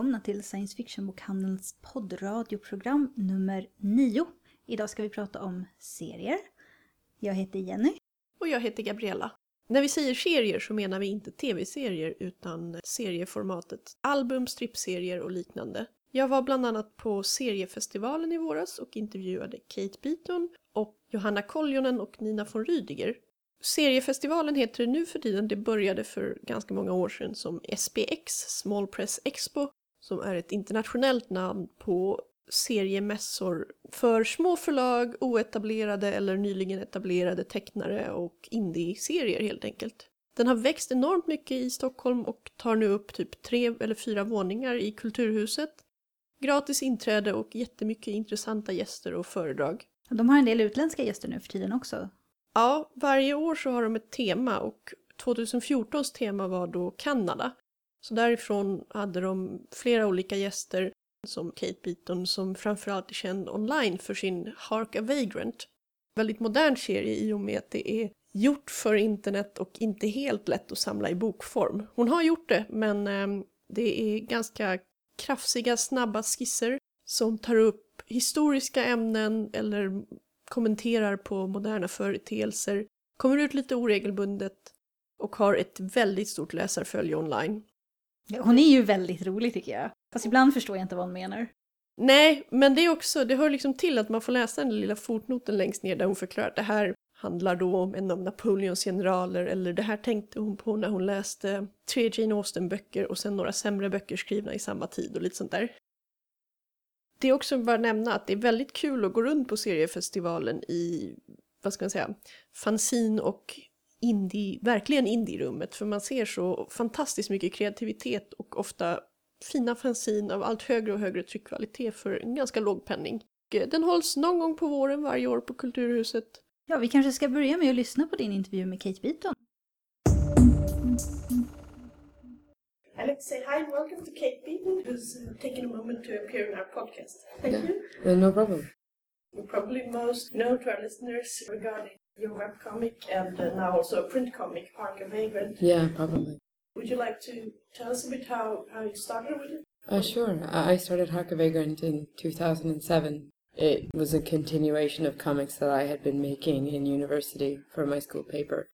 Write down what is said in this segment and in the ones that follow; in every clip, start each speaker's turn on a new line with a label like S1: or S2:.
S1: Välkomna till Science Fiction-bokhandelns poddradioprogram nummer 9. Idag ska vi prata om serier. Jag heter Jenny.
S2: Och jag heter Gabriella. När vi säger serier så menar vi inte tv-serier utan serieformatet album, strippserier och liknande. Jag var bland annat på seriefestivalen i våras och intervjuade Kate Beaton och Johanna Koljonen och Nina von Rydiger. Seriefestivalen heter det nu för tiden, det började för ganska många år sedan som SPX, Small Press Expo, som är ett internationellt namn på seriemässor för små förlag, oetablerade eller nyligen etablerade tecknare och indie-serier helt enkelt. Den har växt enormt mycket i Stockholm och tar nu upp typ tre eller fyra våningar i Kulturhuset. Gratis inträde och jättemycket intressanta gäster och föredrag.
S1: De har en del utländska gäster nu för tiden också.
S2: Ja, varje år så har de ett tema och 2014s tema var då Kanada. Så därifrån hade de flera olika gäster som Kate Beaton som framförallt är känd online för sin Hark a Vagrant. Väldigt modern serie i och med att det är gjort för internet och inte helt lätt att samla i bokform. Hon har gjort det men ehm, det är ganska krafsiga, snabba skisser som tar upp historiska ämnen eller kommenterar på moderna företeelser, kommer ut lite oregelbundet och har ett väldigt stort läsarfölje online.
S1: Hon är ju väldigt rolig tycker jag. Fast ibland förstår jag inte vad hon menar.
S2: Nej, men det är också, det hör liksom till att man får läsa den lilla fotnoten längst ner där hon förklarar att det här handlar då om en av Napoleons generaler eller det här tänkte hon på när hon läste tre Jane Austen-böcker och sen några sämre böcker skrivna i samma tid och lite sånt där. Det är också bara att nämna att det är väldigt kul att gå runt på seriefestivalen i, vad ska man säga, fanzin och indie, verkligen indie-rummet för man ser så fantastiskt mycket kreativitet och ofta fina fanzin av allt högre och högre tryckkvalitet för en ganska låg penning. Den hålls någon gång på våren varje år på Kulturhuset.
S1: Ja, vi kanske ska börja med att lyssna på din intervju med Kate Beaton.
S2: I'd like to say hi and welcome to Kate Beaton, who's uh, taken a moment to appear in our podcast. Thank
S3: Yeah.
S2: you.
S3: Uh, no problem.
S2: You probably most know to our listeners regarding your webcomic and uh, now also a print comic, Hark a Vagrant.
S3: Yeah, probably.
S2: Would you like to tell us a bit how, how you started with it?
S3: Uh, sure. I started Hark a Vagrant in 2007. It was a continuation of comics that I had been making in university for my school paper.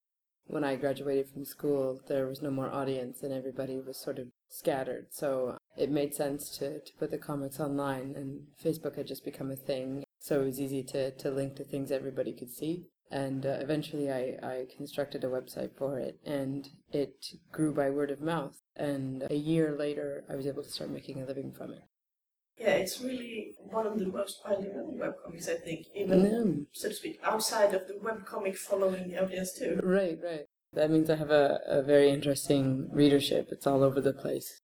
S3: When I graduated from school, there was no more audience and everybody was sort of scattered. So it made sense to, to put the comics online, and Facebook had just become a thing. So it was easy to, to link to things everybody could see. And uh, eventually I, I constructed a website for it, and it grew by word of mouth. And a year later, I was able to start making a living from it.
S2: Yeah, it's really one of the most known webcomics, I think, even,
S3: Mm.
S2: so to speak, outside of the webcomic following audience too.
S3: Right, right. That means I have a, a very interesting readership. It's all over the place.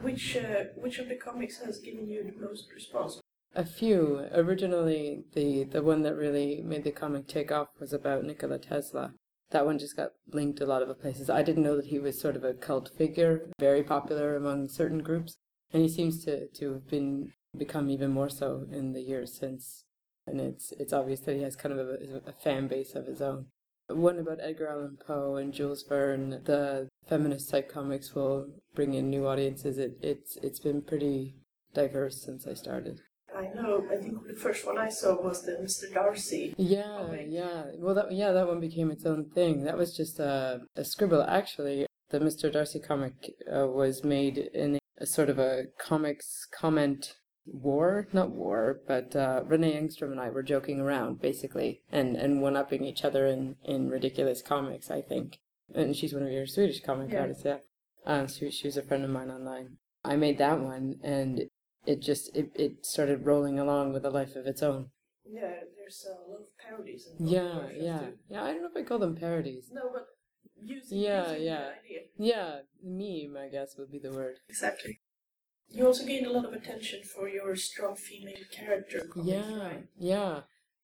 S2: Which, uh, which of the comics has given you the most response?
S3: A few. Originally, the, the one that really made the comic take off was about Nikola Tesla. That one just got linked a lot of places. I didn't know that he was sort of a cult figure, very popular among certain groups, and he seems to, to have been become even more so in the years since. And it's it's obvious that he has kind of a, a fan base of his own. One about Edgar Allan Poe and Jules Verne. The feminist type comics will bring in new audiences. It it's it's been pretty diverse since I started.
S2: I know, I think the first one I saw was the Mr. Darcy.
S3: Yeah,
S2: comic.
S3: yeah. Well, that yeah, that one became its own thing. That was just a a scribble. Actually, the Mr. Darcy comic uh, was made in a sort of a comics comment war, not war, but uh, Renee Engstrom and I were joking around basically, and and one upping each other in in ridiculous comics. I think, and she's one of your Swedish comic
S2: Yeah.
S3: artists, yeah. Um, she she was a friend of mine online. I made that one, and it just it, it started rolling along with a life of its own.
S2: Yeah, there's a lot of parodies and
S3: Yeah, yeah,
S2: too.
S3: yeah. I don't know if I call them parodies.
S2: No, but using,
S3: Yeah,
S2: using
S3: yeah.
S2: the idea.
S3: Yeah, meme, I guess, would be the word.
S2: Exactly. You also gained a lot of attention for your strong female character.
S3: Yeah,
S2: right?
S3: yeah.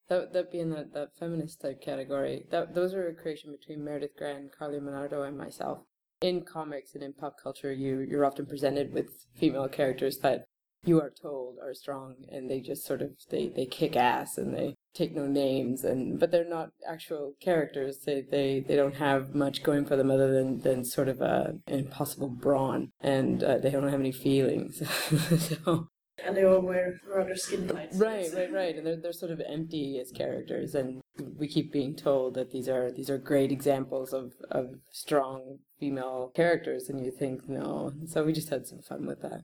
S3: That that being that, that feminist type category. That those are a creation between Meredith Grant, Carly Monardo, and myself. In comics and in pop culture, you you're often presented with female characters that you are told are strong, and they just sort of they they kick ass and they take no names and but they're not actual characters. They they, they don't have much going for them other than than sort of a, an impossible brawn and uh, they don't have any feelings. So
S2: And they all wear rather skin tight.
S3: right right right. And they're, they're sort of empty as characters and we keep being told that these are these are great examples of of strong female characters and you think no. So we just had some fun with that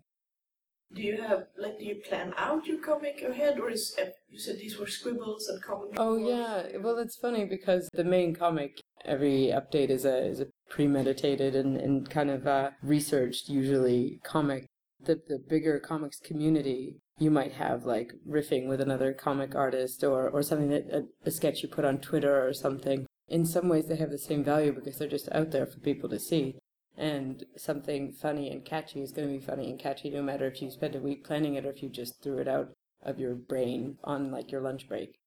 S2: Do you have, like, do you plan out your comic ahead, or is, uh, you said these were scribbles and comic
S3: Oh yeah, well it's funny because the main comic, every update is a is a premeditated and, and kind of uh, researched usually comic. The the bigger comics community, you might have like riffing with another comic artist or or something that a, a sketch you put on Twitter or something. In some ways, they have the same value because they're just out there for people to see. And something funny and catchy is going to be funny and catchy no matter if you spend a week planning it or if you just threw it out of your brain on like your lunch break.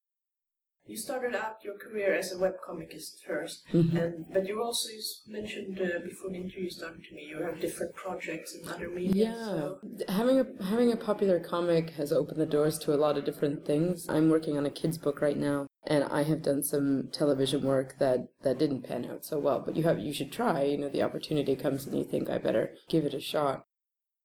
S2: You started out your career as a webcomicist 1st
S3: Mhm.
S2: and but you also mentioned uh, before the interview started to me you have different projects in other media.
S3: Yeah,
S2: So
S3: having a having a popular comic has opened the doors to a lot of different things. I'm working on a kids book right now, and I have done some television work that that didn't pan out so well. But you have you should try. You know, the opportunity comes, and you think I better give it a shot.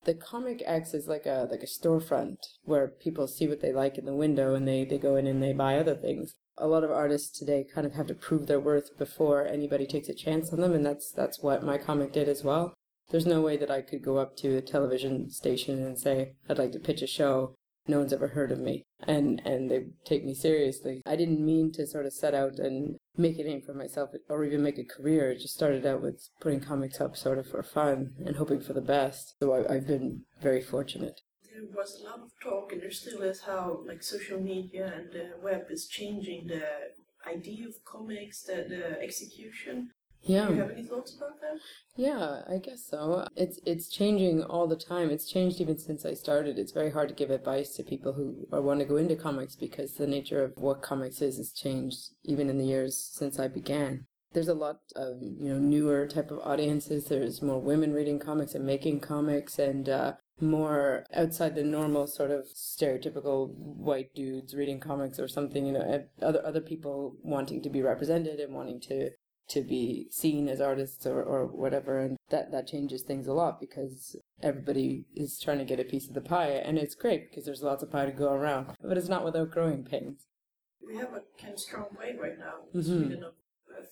S3: The comic acts as like a like a storefront where people see what they like in the window, and they they go in and they buy other things. A lot of artists today kind of have to prove their worth before anybody takes a chance on them, and that's that's what my comic did as well there's no way that I could go up to a television station and say I'd like to pitch a show. No one's ever heard of me, and and they take me seriously. I didn't mean to sort of set out and make a name for myself or even make a career. It just started out with putting comics up sort of for fun and hoping for the best. So I, I've been very fortunate.
S2: There was a lot of talk, and there still is, how like social media and the web is changing the idea of comics, the, the execution.
S3: Yeah.
S2: Do you have any thoughts about that?
S3: Yeah, I guess so. It's it's changing all the time. It's changed even since I started. It's very hard to give advice to people who are, want to go into comics because the nature of what comics is has changed even in the years since I began. There's a lot of you know newer type of audiences. There's more women reading comics and making comics, and uh, more outside the normal sort of stereotypical white dudes reading comics or something. You know, other other people wanting to be represented and wanting to to be seen as artists or, or whatever and that that changes things a lot because everybody is trying to get a piece of the pie and it's great because there's lots of pie to go around but it's not without growing pains
S2: We have a kind of strong wave right now
S3: Mhm.
S2: Sweden of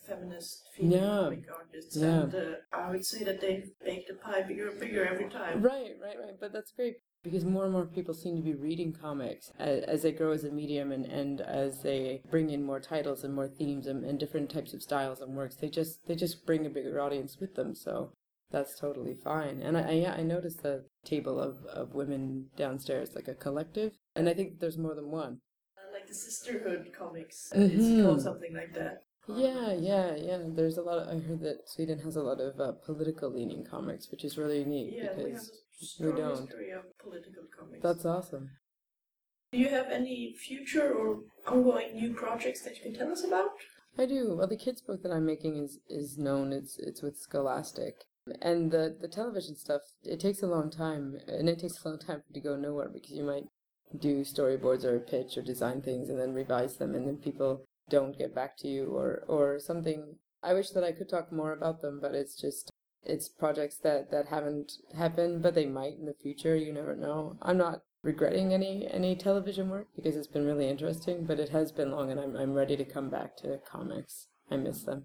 S2: feminist female
S3: Yeah.
S2: comic artists,
S3: Yeah.
S2: and uh, I would say that they make the pie bigger and bigger every time.
S3: right right right but that's great because more and more people seem to be reading comics as, as they grow as a medium and, and as they bring in more titles and more themes and, and different types of styles and works they just they just bring a bigger audience with them so that's totally fine and i, I yeah i noticed the table of, of women downstairs like a collective and i think there's more than one
S2: Uh, like the sisterhood comics,
S3: Mhm.
S2: it's called something like that.
S3: Yeah yeah yeah there's a lot of, i heard that sweden has a lot of uh, political leaning comics which is really neat
S2: Yeah, we have a strong
S3: don't.
S2: history of political comics.
S3: that's awesome
S2: Do you have any future or ongoing new projects that you can tell us about?
S3: I do. Well, the kids' book that I'm making is is known. It's it's with Scholastic, and the the television stuff. It takes a long time, and it takes a long time to go nowhere because you might do storyboards or a pitch or design things and then revise them, and then people don't get back to you or or something. I wish that I could talk more about them, but it's just it's projects that that haven't happened, but they might in the future. You never know. I'm not regretting any any television work because it's been really interesting, but it has been long, and I'm I'm ready to come back to comics. I miss them.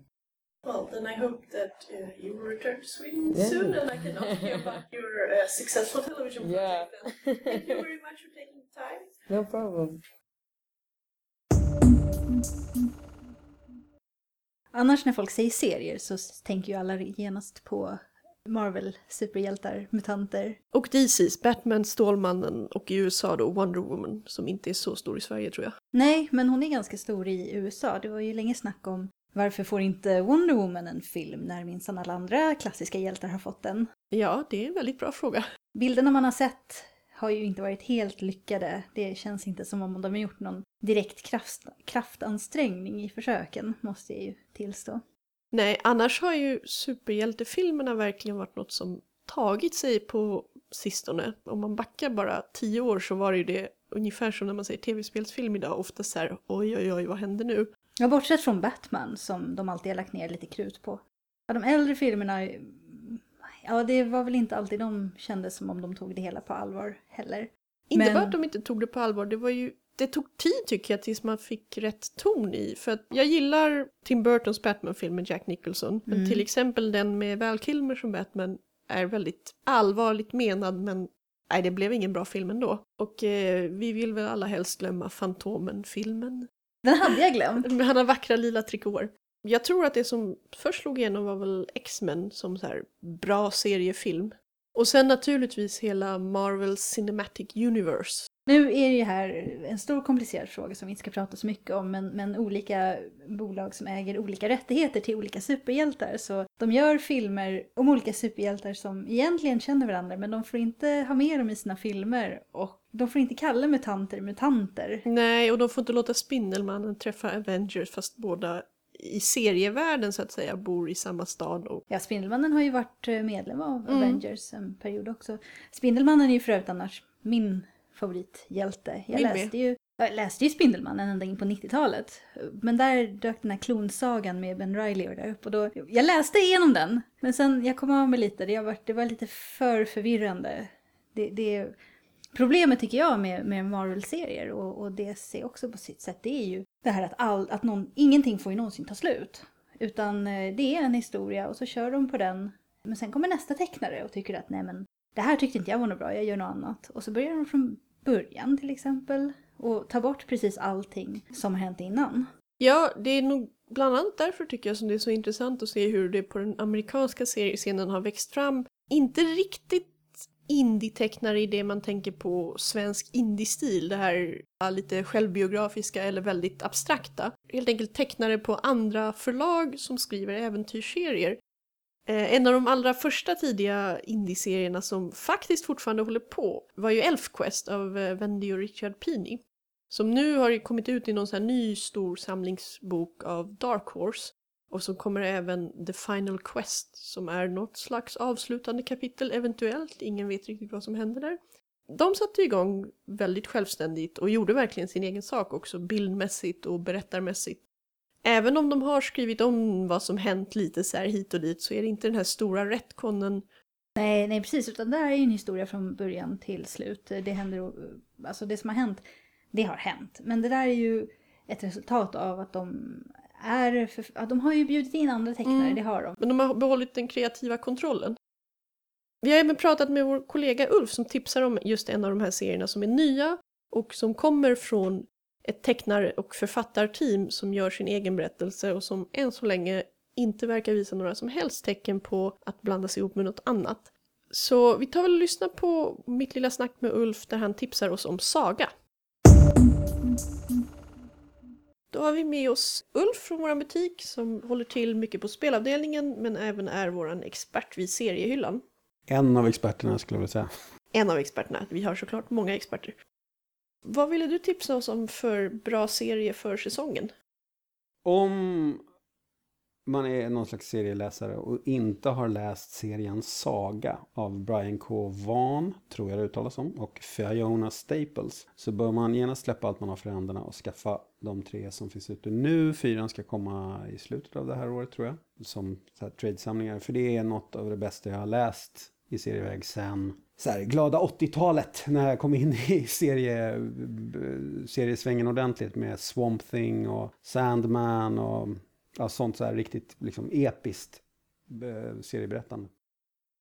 S2: Well, then I hope that uh, you will return to Sweden
S3: Yeah.
S2: soon and I can ask you about your uh, successful television project. then. Thank you very much for taking the time.
S3: no problem.
S1: Annars när folk säger serier så tänker ju alla genast på Marvel, superhjältar, mutanter.
S2: Och DC's Batman, Stålmannen och i USA då Wonder Woman som inte är så stor i Sverige tror jag.
S1: Nej, men hon är ganska stor i USA. Det var ju länge snack om varför får inte Wonder Woman en film när minsann alla andra klassiska hjältar har fått den.
S2: Ja, det är en väldigt bra fråga.
S1: Bilderna man har sett har ju inte varit helt lyckade. Det känns inte som om de har gjort någon direkt kraft, kraftansträngning i försöken, måste jag ju tillstå.
S2: Nej, annars har ju superhjältefilmerna verkligen varit något som tagit sig på sistone. Om man backar bara tio år så var det ju det ungefär som när man säger tv-spelsfilm idag, ofta så här oj oj oj vad händer nu?
S1: Ja, bortsett från Batman som de alltid har lagt ner lite krut på. Ja, de äldre filmerna, ja det var väl inte alltid de kändes som om de tog det hela på allvar heller.
S2: Inte
S1: Men-
S2: bara att de inte tog det på allvar, det var ju det tog tid tycker jag tills man fick rätt ton i. För att jag gillar Tim Burtons Batman-film med Jack Nicholson. Men
S1: Mm.
S2: till exempel den med Val Kilmer som Batman är väldigt allvarligt menad men nej, det blev ingen bra film ändå. Och eh, vi vill väl alla helst glömma Fantomen-filmen.
S1: Den hade jag glömt.
S2: Med han har vackra lila trikåer. Jag tror att det som först slog igenom var väl X-Men som så här bra seriefilm. Och sen naturligtvis hela Marvel Cinematic Universe.
S1: Nu är det ju här en stor komplicerad fråga som vi inte ska prata så mycket om, men, men olika bolag som äger olika rättigheter till olika superhjältar. Så de gör filmer om olika superhjältar som egentligen känner varandra, men de får inte ha med dem i sina filmer och de får inte kalla mutanter mutanter.
S2: Nej, och de får inte låta Spindelmannen träffa Avengers fast båda i serievärlden så att säga bor i samma stad. Och...
S1: Ja, Spindelmannen har ju varit eh, medlem av
S2: Mm.
S1: Avengers en period också. Spindelmannen är ju för övrigt annars min favorithjälte. Jag
S2: Min
S1: läste ju, jag läste ju Spindelmannen ända in på 90-talet. Men där dök den här klonsagan med Ben Reilly och där upp. Och då, jag läste igenom den, men sen jag kom av mig lite. Det, varit, det var lite för förvirrande. Det, det, problemet tycker jag med, med Marvel-serier och, och DC också på sitt sätt, det är ju det här att, all, att någon, ingenting får ju någonsin ta slut. Utan eh, det är en historia och så kör de på den. Men sen kommer nästa tecknare och tycker att nej men det här tyckte inte jag var något bra, jag gör något annat. Och så börjar de från början till exempel. Och tar bort precis allting som har hänt innan.
S2: Ja, det är nog bland annat därför tycker jag som det är så intressant att se hur det på den amerikanska seriescenen har växt fram. Inte riktigt indie-tecknare i det man tänker på svensk indie-stil, det här lite självbiografiska eller väldigt abstrakta. Helt enkelt tecknare på andra förlag som skriver äventyrsserier. Eh, en av de allra första tidiga indie-serierna som faktiskt fortfarande håller på var ju Elfquest av eh, Wendy och Richard Pini. Som nu har kommit ut i någon sån här ny stor samlingsbok av Dark Horse. Och så kommer även The Final Quest som är något slags avslutande kapitel eventuellt. Ingen vet riktigt vad som händer där. De satte igång väldigt självständigt och gjorde verkligen sin egen sak också bildmässigt och berättarmässigt. Även om de har skrivit om vad som hänt lite så här hit och dit så är det inte den här stora retconen
S1: Nej, nej precis, utan det här är ju en historia från början till slut. Det händer, alltså det som har hänt, det har hänt. Men det där är ju ett resultat av att de är, för, ja, de har ju bjudit in andra tecknare,
S2: Mm.
S1: det har de.
S2: Men de har behållit den kreativa kontrollen. Vi har även pratat med vår kollega Ulf som tipsar om just en av de här serierna som är nya och som kommer från ett tecknar och författarteam som gör sin egen berättelse och som än så länge inte verkar visa några som helst tecken på att blandas ihop med något annat. Så vi tar väl och lyssnar på mitt lilla snack med Ulf där han tipsar oss om Saga. Då har vi med oss Ulf från vår butik som håller till mycket på spelavdelningen men även är vår expert vid seriehyllan.
S4: En av experterna skulle jag vilja säga.
S2: En av experterna. Vi har såklart många experter. Vad ville du tipsa oss om för bra serie för säsongen?
S4: Om man är någon slags serieläsare och inte har läst serien Saga av Brian K. Vaughan, tror jag det uttalas som, och Fiona Staples, så bör man genast släppa allt man har för händerna och skaffa de tre som finns ute nu. Fyran ska komma i slutet av det här året tror jag, som trade-samlingar. för det är något av det bästa jag har läst i serieväg sen så här, glada 80-talet när jag kom in i serie, eh, seriesvängen ordentligt med Swamp Thing och Sandman och ja, sånt så här riktigt liksom episkt eh, serieberättande.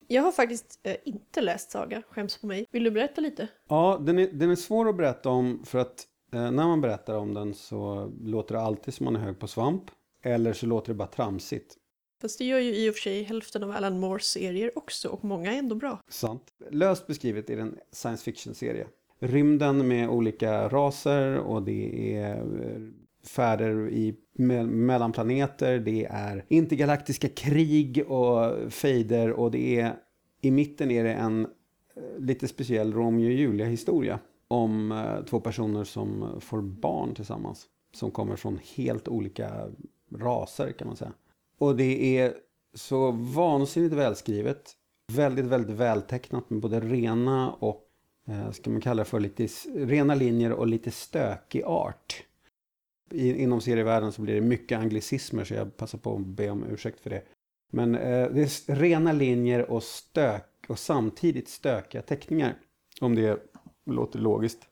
S2: Jag har faktiskt eh, inte läst Saga, skäms på mig. Vill du berätta lite?
S4: Ja, den är, den är svår att berätta om för att eh, när man berättar om den så låter det alltid som man är hög på svamp. Eller så låter det bara tramsigt.
S2: Fast det gör ju i och för sig hälften av Alan Moores serier också och många är ändå bra.
S4: Sant. Löst beskrivet är det en science fiction-serie. Rymden med olika raser och det är eh, färder i, me mellan planeter. Det är intergalaktiska krig och fejder och det är i mitten är det en eh, lite speciell Romeo och Julia historia om eh, två personer som får barn tillsammans som kommer från helt olika raser kan man säga. Och det är så vansinnigt välskrivet. Väldigt, väldigt vältecknat med både rena och eh, ska man kalla det för lite rena linjer och lite stökig art. I, inom serievärlden så blir det mycket anglicismer så jag passar på att be om ursäkt för det. Men eh, det är rena linjer och stök och samtidigt stökiga teckningar. Om det låter logiskt.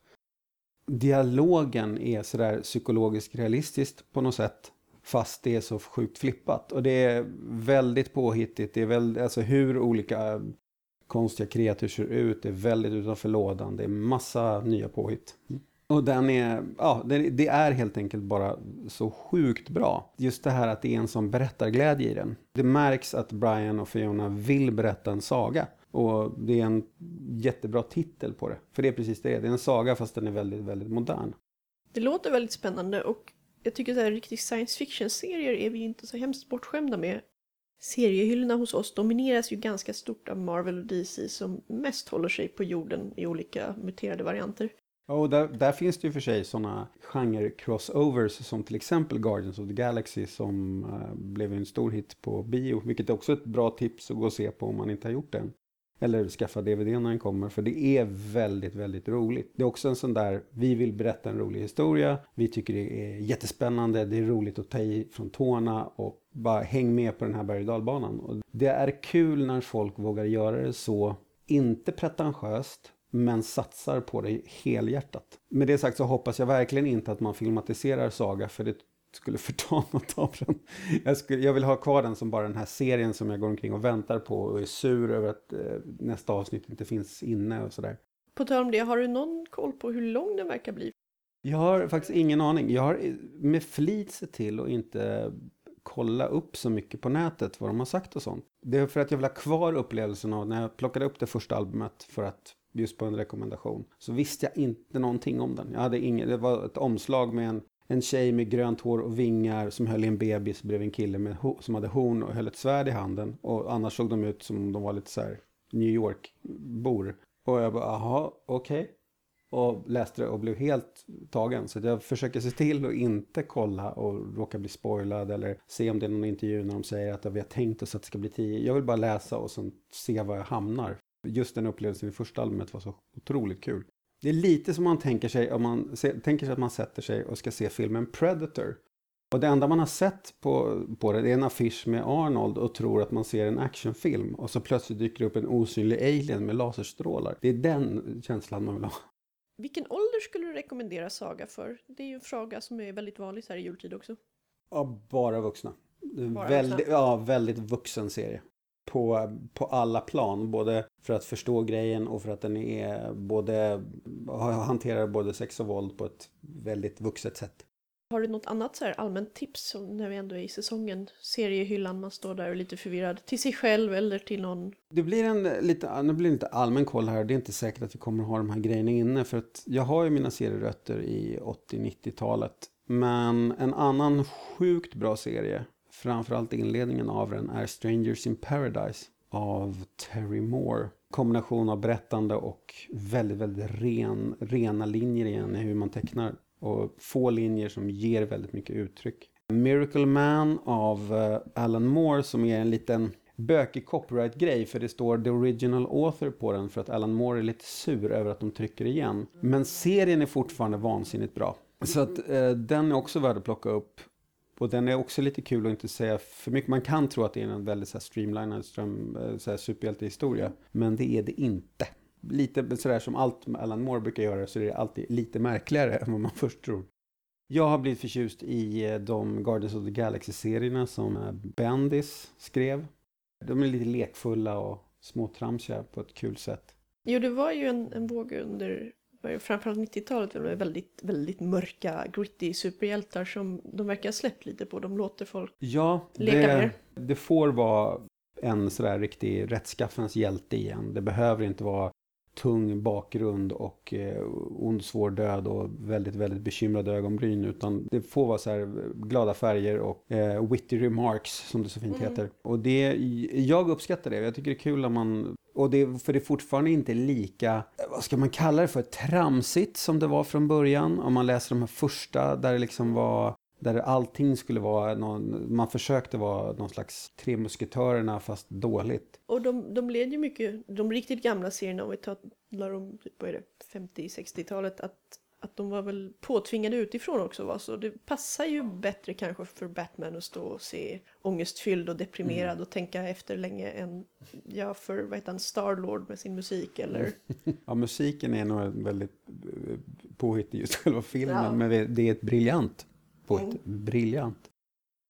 S4: Dialogen är sådär psykologiskt realistiskt på något sätt. Fast det är så sjukt flippat. Och det är väldigt påhittigt. Det är väldigt, alltså hur olika konstiga kreatur ser ut. Det är väldigt utanför lådan. Det är massa nya påhitt. Mm. Och den är, ja, det, det är helt enkelt bara så sjukt bra. Just det här att det är en sån berättarglädje i den. Det märks att Brian och Fiona vill berätta en saga. Och det är en jättebra titel på det. För det är precis det. Det är en saga fast den är väldigt, väldigt modern.
S2: Det låter väldigt spännande och jag tycker att riktigt science fiction-serier är vi inte så hemskt bortskämda med. Seriehyllorna hos oss domineras ju ganska stort av Marvel och DC som mest håller sig på jorden i olika muterade varianter.
S4: Och där, där finns det ju för sig sådana genre-crossovers som till exempel Guardians of the Galaxy som uh, blev en stor hit på bio. Vilket är också ett bra tips att gå och se på om man inte har gjort det. Eller skaffa DVD när den kommer för det är väldigt, väldigt roligt. Det är också en sån där, vi vill berätta en rolig historia. Vi tycker det är jättespännande, det är roligt att ta i från tårna och bara häng med på den här berg och dalbanan. Och det är kul när folk vågar göra det så, inte pretentiöst, men satsar på det helhjärtat. Med det sagt så hoppas jag verkligen inte att man filmatiserar Saga för det skulle förta något av den. Jag, skulle, jag vill ha kvar den som bara den här serien som jag går omkring och väntar på och är sur över att eh, nästa avsnitt inte finns inne och sådär.
S2: På tal om det, har du någon koll på hur lång den verkar bli?
S4: Jag har faktiskt ingen aning. Jag har med flit sett till att inte kolla upp så mycket på nätet vad de har sagt och sånt. Det är för att jag vill ha kvar upplevelsen av när jag plockade upp det första albumet för att just på en rekommendation så visste jag inte någonting om den. Jag hade ingen, det var ett omslag med en, en tjej med grönt hår och vingar som höll i en bebis bredvid en kille med, som hade horn och höll ett svärd i handen. Och annars såg de ut som om de var lite så här New York-bor. Och jag bara, jaha, okej och läste det och blev helt tagen. Så jag försöker se till att inte kolla och råka bli spoilad eller se om det är någon intervju när de säger att vi har tänkt oss att det ska bli tio. Jag vill bara läsa och sen se var jag hamnar. Just den upplevelsen i första albumet var så otroligt kul. Det är lite som man tänker sig om man se, tänker sig att man sätter sig och ska se filmen Predator. Och det enda man har sett på, på det, det är en affisch med Arnold och tror att man ser en actionfilm. Och så plötsligt dyker det upp en osynlig alien med laserstrålar. Det är den känslan man vill ha.
S2: Vilken ålder skulle du rekommendera Saga för? Det är ju en fråga som är väldigt vanlig så här i jultid också.
S4: Ja, bara vuxna.
S2: Bara
S4: väldigt,
S2: vuxna.
S4: Ja, väldigt vuxen serie. På, på alla plan, både för att förstå grejen och för att den är både, hanterar både sex och våld på ett väldigt vuxet sätt.
S2: Har du något annat så allmänt tips när vi ändå är i säsongen? Seriehyllan, man står där och är lite förvirrad. Till sig själv eller till någon?
S4: Det blir en lite, nu blir det lite allmän koll här. Det är inte säkert att vi kommer ha de här grejerna inne. För att jag har ju mina serierötter i 80-90-talet. Men en annan sjukt bra serie, framförallt inledningen av den, är Strangers in Paradise av Terry Moore. Kombination av berättande och väldigt, väldigt ren, rena linjer igen i hur man tecknar. Och få linjer som ger väldigt mycket uttryck. Miracle Man av eh, Alan Moore som är en liten bökig copyright-grej för det står the original author på den för att Alan Moore är lite sur över att de trycker igen. Men serien är fortfarande vansinnigt bra. Så att eh, den är också värd att plocka upp. Och den är också lite kul att inte säga för mycket. Man kan tro att det är en väldigt så här, streamlinad ström, eh, så här, superhjältehistoria. Men det är det inte. Lite sådär som allt Alan Moore brukar göra så är det alltid lite märkligare än vad man först tror. Jag har blivit förtjust i eh, de Guardians of the Galaxy-serierna som eh, Bendis skrev. De är lite lekfulla och småtramsiga på ett kul sätt.
S2: Jo, det var ju en, en våg under framförallt 90-talet med väldigt, väldigt mörka, gritty superhjältar som de verkar ha släppt lite på. De låter folk
S4: Ja,
S2: leka
S4: det,
S2: mer.
S4: det får vara en sådär riktig rättskaffens hjälte igen. Det behöver inte vara tung bakgrund och eh, ond svår död och väldigt, väldigt bekymrade ögonbryn utan det får vara så här glada färger och eh, witty remarks som det så fint
S2: Mm.
S4: heter. Och det, jag uppskattar det. Jag tycker det är kul när man och det, för det är fortfarande inte lika, eh, vad ska man kalla det för, tramsigt som det var från början. Om man läser de här första där det liksom var Där allting skulle vara, någon, man försökte vara någon slags Tre Musketörerna fast dåligt.
S2: Och de, de led ju mycket, de riktigt gamla serierna om vi talar om vad är det, 50-60-talet, att, att de var väl påtvingade utifrån också va? så det passar ju bättre kanske för Batman att stå och se ångestfylld och deprimerad och tänka efter länge än ja, för vad heter han, Starlord med sin musik eller
S4: Ja, musiken är nog väldigt eh, påhittig just själva filmen,
S2: Ja.
S4: men det är ett briljant påhitt.
S2: Mm.
S4: Briljant.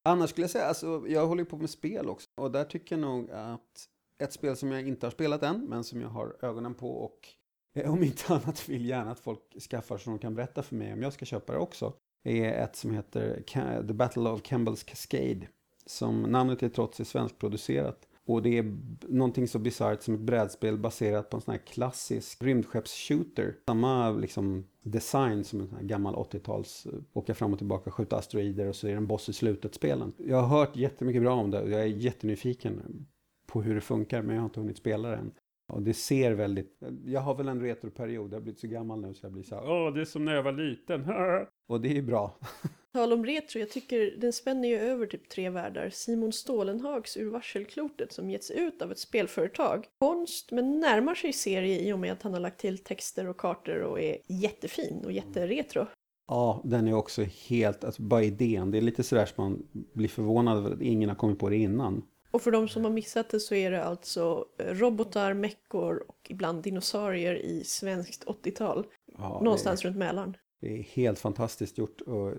S4: Annars skulle jag säga, alltså, jag håller ju på med spel också. Och där tycker jag nog att ett spel som jag inte har spelat än, men som jag har ögonen på och Eh, om inte annat vill gärna att folk skaffar så de kan berätta för mig om jag ska köpa det också, är ett som heter The Battle of Campbell's Cascade. Som namnet är trots är svenskproducerat. Och det är någonting så bisarrt som ett brädspel baserat på en sån här klassisk rymdskeppsshooter. Samma liksom design som en sån här gammal 80-tals eh, åka fram och tillbaka, skjuta asteroider och så är det en boss i slutet spelen. Jag har hört jättemycket bra om det och jag är jättenyfiken på hur det funkar men jag har inte hunnit spela det än. Och det ser väldigt, jag har väl en retroperiod, jag har blivit så gammal nu så jag blir så här, åh det är som när jag var liten. och det är bra.
S2: Tal om retro, jag tycker den spänner ju över typ tre världar. Simon Stålenhags Ur varselklotet som getts ut av ett spelföretag. Konst, men närmar sig serie i och med att han har lagt till texter och kartor och är jättefin och jätteretro.
S4: Ja, den är också helt, alltså bara idén, det är lite sådär som man blir förvånad över att ingen har kommit på det innan.
S2: Och för de som har missat det så är det alltså eh, robotar, meckor och ibland dinosaurier i svenskt 80-tal.
S4: Ja,
S2: Någonstans runt Mälaren.
S4: Det, är helt fantastiskt gjort och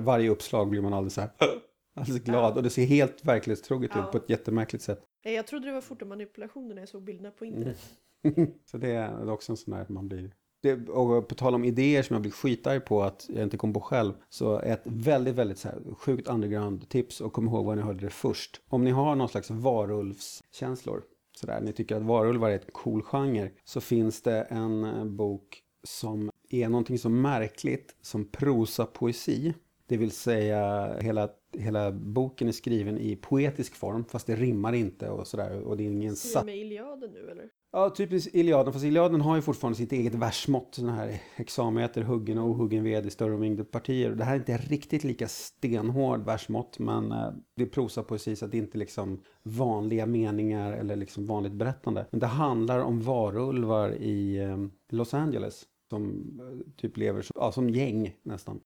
S4: varje uppslag blir man alldeles så här, alldeles glad och det ser helt verklighetstroget
S2: Ja.
S4: ut på ett jättemärkligt sätt.
S2: Eh, Jag trodde det var fotomanipulationer när jag såg bilderna på internet.
S4: så det är också en sån där att man blir... Det, och på tal om idéer som jag blir skitarg på att jag inte kom på själv. Så ett väldigt, väldigt så här sjukt underground-tips och kom ihåg var ni hörde det först. Om ni har någon slags varulvskänslor, sådär, ni tycker att varulvar är ett cool genre, så finns det en eh, bok som är någonting så märkligt som prosapoesi. Det vill säga hela, hela boken är skriven i poetisk form fast det rimmar inte och sådär. Och det är ingen satt
S2: med Iliaden nu eller?
S4: Ja, typiskt Iliaden. Fast Iliaden har ju fortfarande sitt eget versmått. Sådana här hexameter, huggen och ohuggen ved i större och mindre partier. Det här är inte riktigt lika stenhård versmått. Men eh, det är prosapoesi så att det inte är liksom vanliga meningar eller liksom vanligt berättande. Men det handlar om varulvar i eh, Los Angeles. Som eh, typ lever som, ja, som gäng nästan.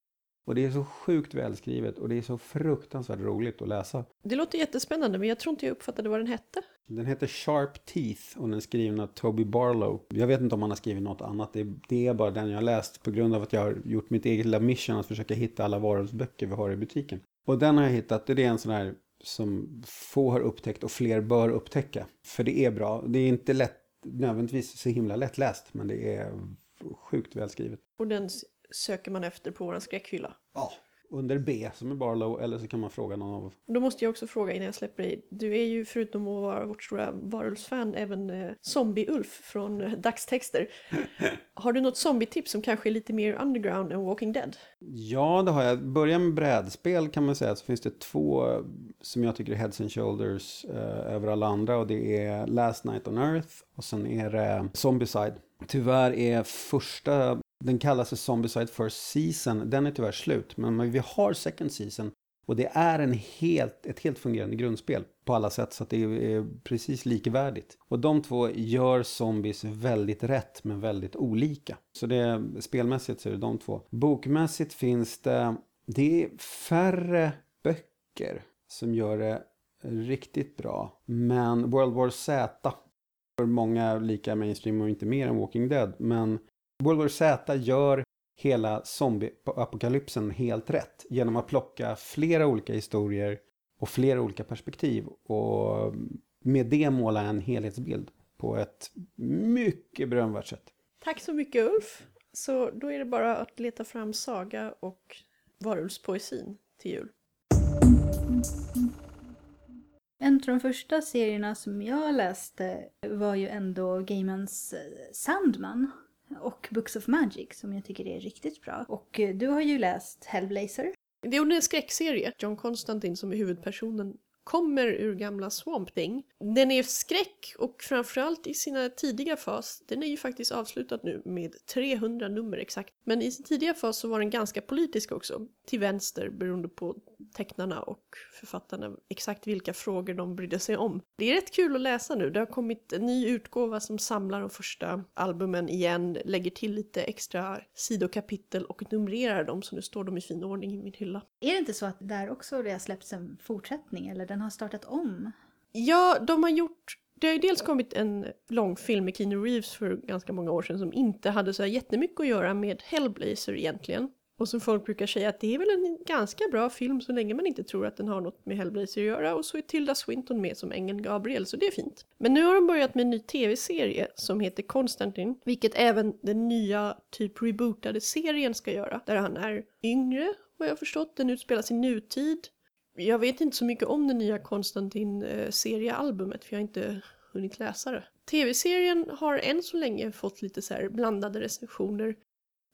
S4: Och det är så sjukt välskrivet och det är så fruktansvärt roligt att läsa.
S2: Det låter jättespännande men jag tror inte jag uppfattade vad den hette.
S4: Den heter Sharp Teeth och den är skriven av Toby Barlow. Jag vet inte om han har skrivit något annat. Det, det är bara den jag har läst på grund av att jag har gjort mitt eget lilla mission att försöka hitta alla varulvsböcker vi har i butiken. Och den har jag hittat. Det är en sån här som få har upptäckt och fler bör upptäcka. För det är bra. Det är inte lätt, nödvändigtvis så himla lättläst men det är sjukt välskrivet.
S2: Och den söker man efter på vår skräckhylla.
S4: Ja. Under B som är Barlow eller så kan man fråga någon av
S2: Då måste jag också fråga innan jag släpper dig. Du är ju förutom att vara vårt stora varulvsfan även eh, Zombie-Ulf från eh, dagstexter. Har du något zombietips som kanske är lite mer underground än Walking Dead?
S4: Ja, det har jag. Börja med brädspel kan man säga. Så finns det två eh, som jag tycker är heads and shoulders eh, över alla andra. Och det är Last Night on Earth och sen är det Zombicide. Tyvärr är första, den kallas för Zombicide First Season. Den är tyvärr slut. Men vi har Second Season. Och det är en helt, ett helt fungerande grundspel på alla sätt så att det är precis likvärdigt. Och de två gör zombies väldigt rätt men väldigt olika. Så det spelmässigt så är det de två. Bokmässigt finns det, det är färre böcker som gör det riktigt bra. Men World War Z, för många lika mainstream och inte mer än Walking Dead. Men World War Z gör hela zombie-apokalypsen helt rätt genom att plocka flera olika historier och flera olika perspektiv och med det måla en helhetsbild på ett mycket berömvärt sätt.
S2: Tack så mycket Ulf! Så då är det bara att leta fram saga och varulvspoesin till jul.
S1: En av de första serierna som jag läste var ju ändå Gaimans eh, Sandman och Books of Magic som jag tycker är riktigt bra. Och eh, du har ju läst Hellblazer.
S2: Det är en skräckserie. John Constantine som är huvudpersonen kommer ur gamla Swamp Thing. Den är skräck och framförallt i sina tidiga fas, den är ju faktiskt avslutad nu med 300 nummer exakt. Men i sin tidiga fas så var den ganska politisk också. Till vänster beroende på tecknarna och författarna exakt vilka frågor de brydde sig om. Det är rätt kul att läsa nu. Det har kommit en ny utgåva som samlar de första albumen igen, lägger till lite extra sidokapitel och numrerar dem så nu står de i fin ordning i min hylla.
S1: Är det inte så att där också det har släppts en fortsättning eller den har startat om?
S2: Ja, de har gjort det har ju dels kommit en långfilm med Keanu Reeves för ganska många år sedan som inte hade så här jättemycket att göra med Hellblazer egentligen. Och som folk brukar säga att det är väl en ganska bra film så länge man inte tror att den har något med Hellblazer att göra. Och så är Tilda Swinton med som ängeln Gabriel, så det är fint. Men nu har de börjat med en ny tv-serie som heter Konstantin, vilket även den nya typ rebootade serien ska göra. Där han är yngre, vad jag har förstått. Den utspelas i nutid. Jag vet inte så mycket om det nya Konstantin-seriealbumet för jag har inte hunnit läsa det. Tv-serien har än så länge fått lite så här blandade recensioner.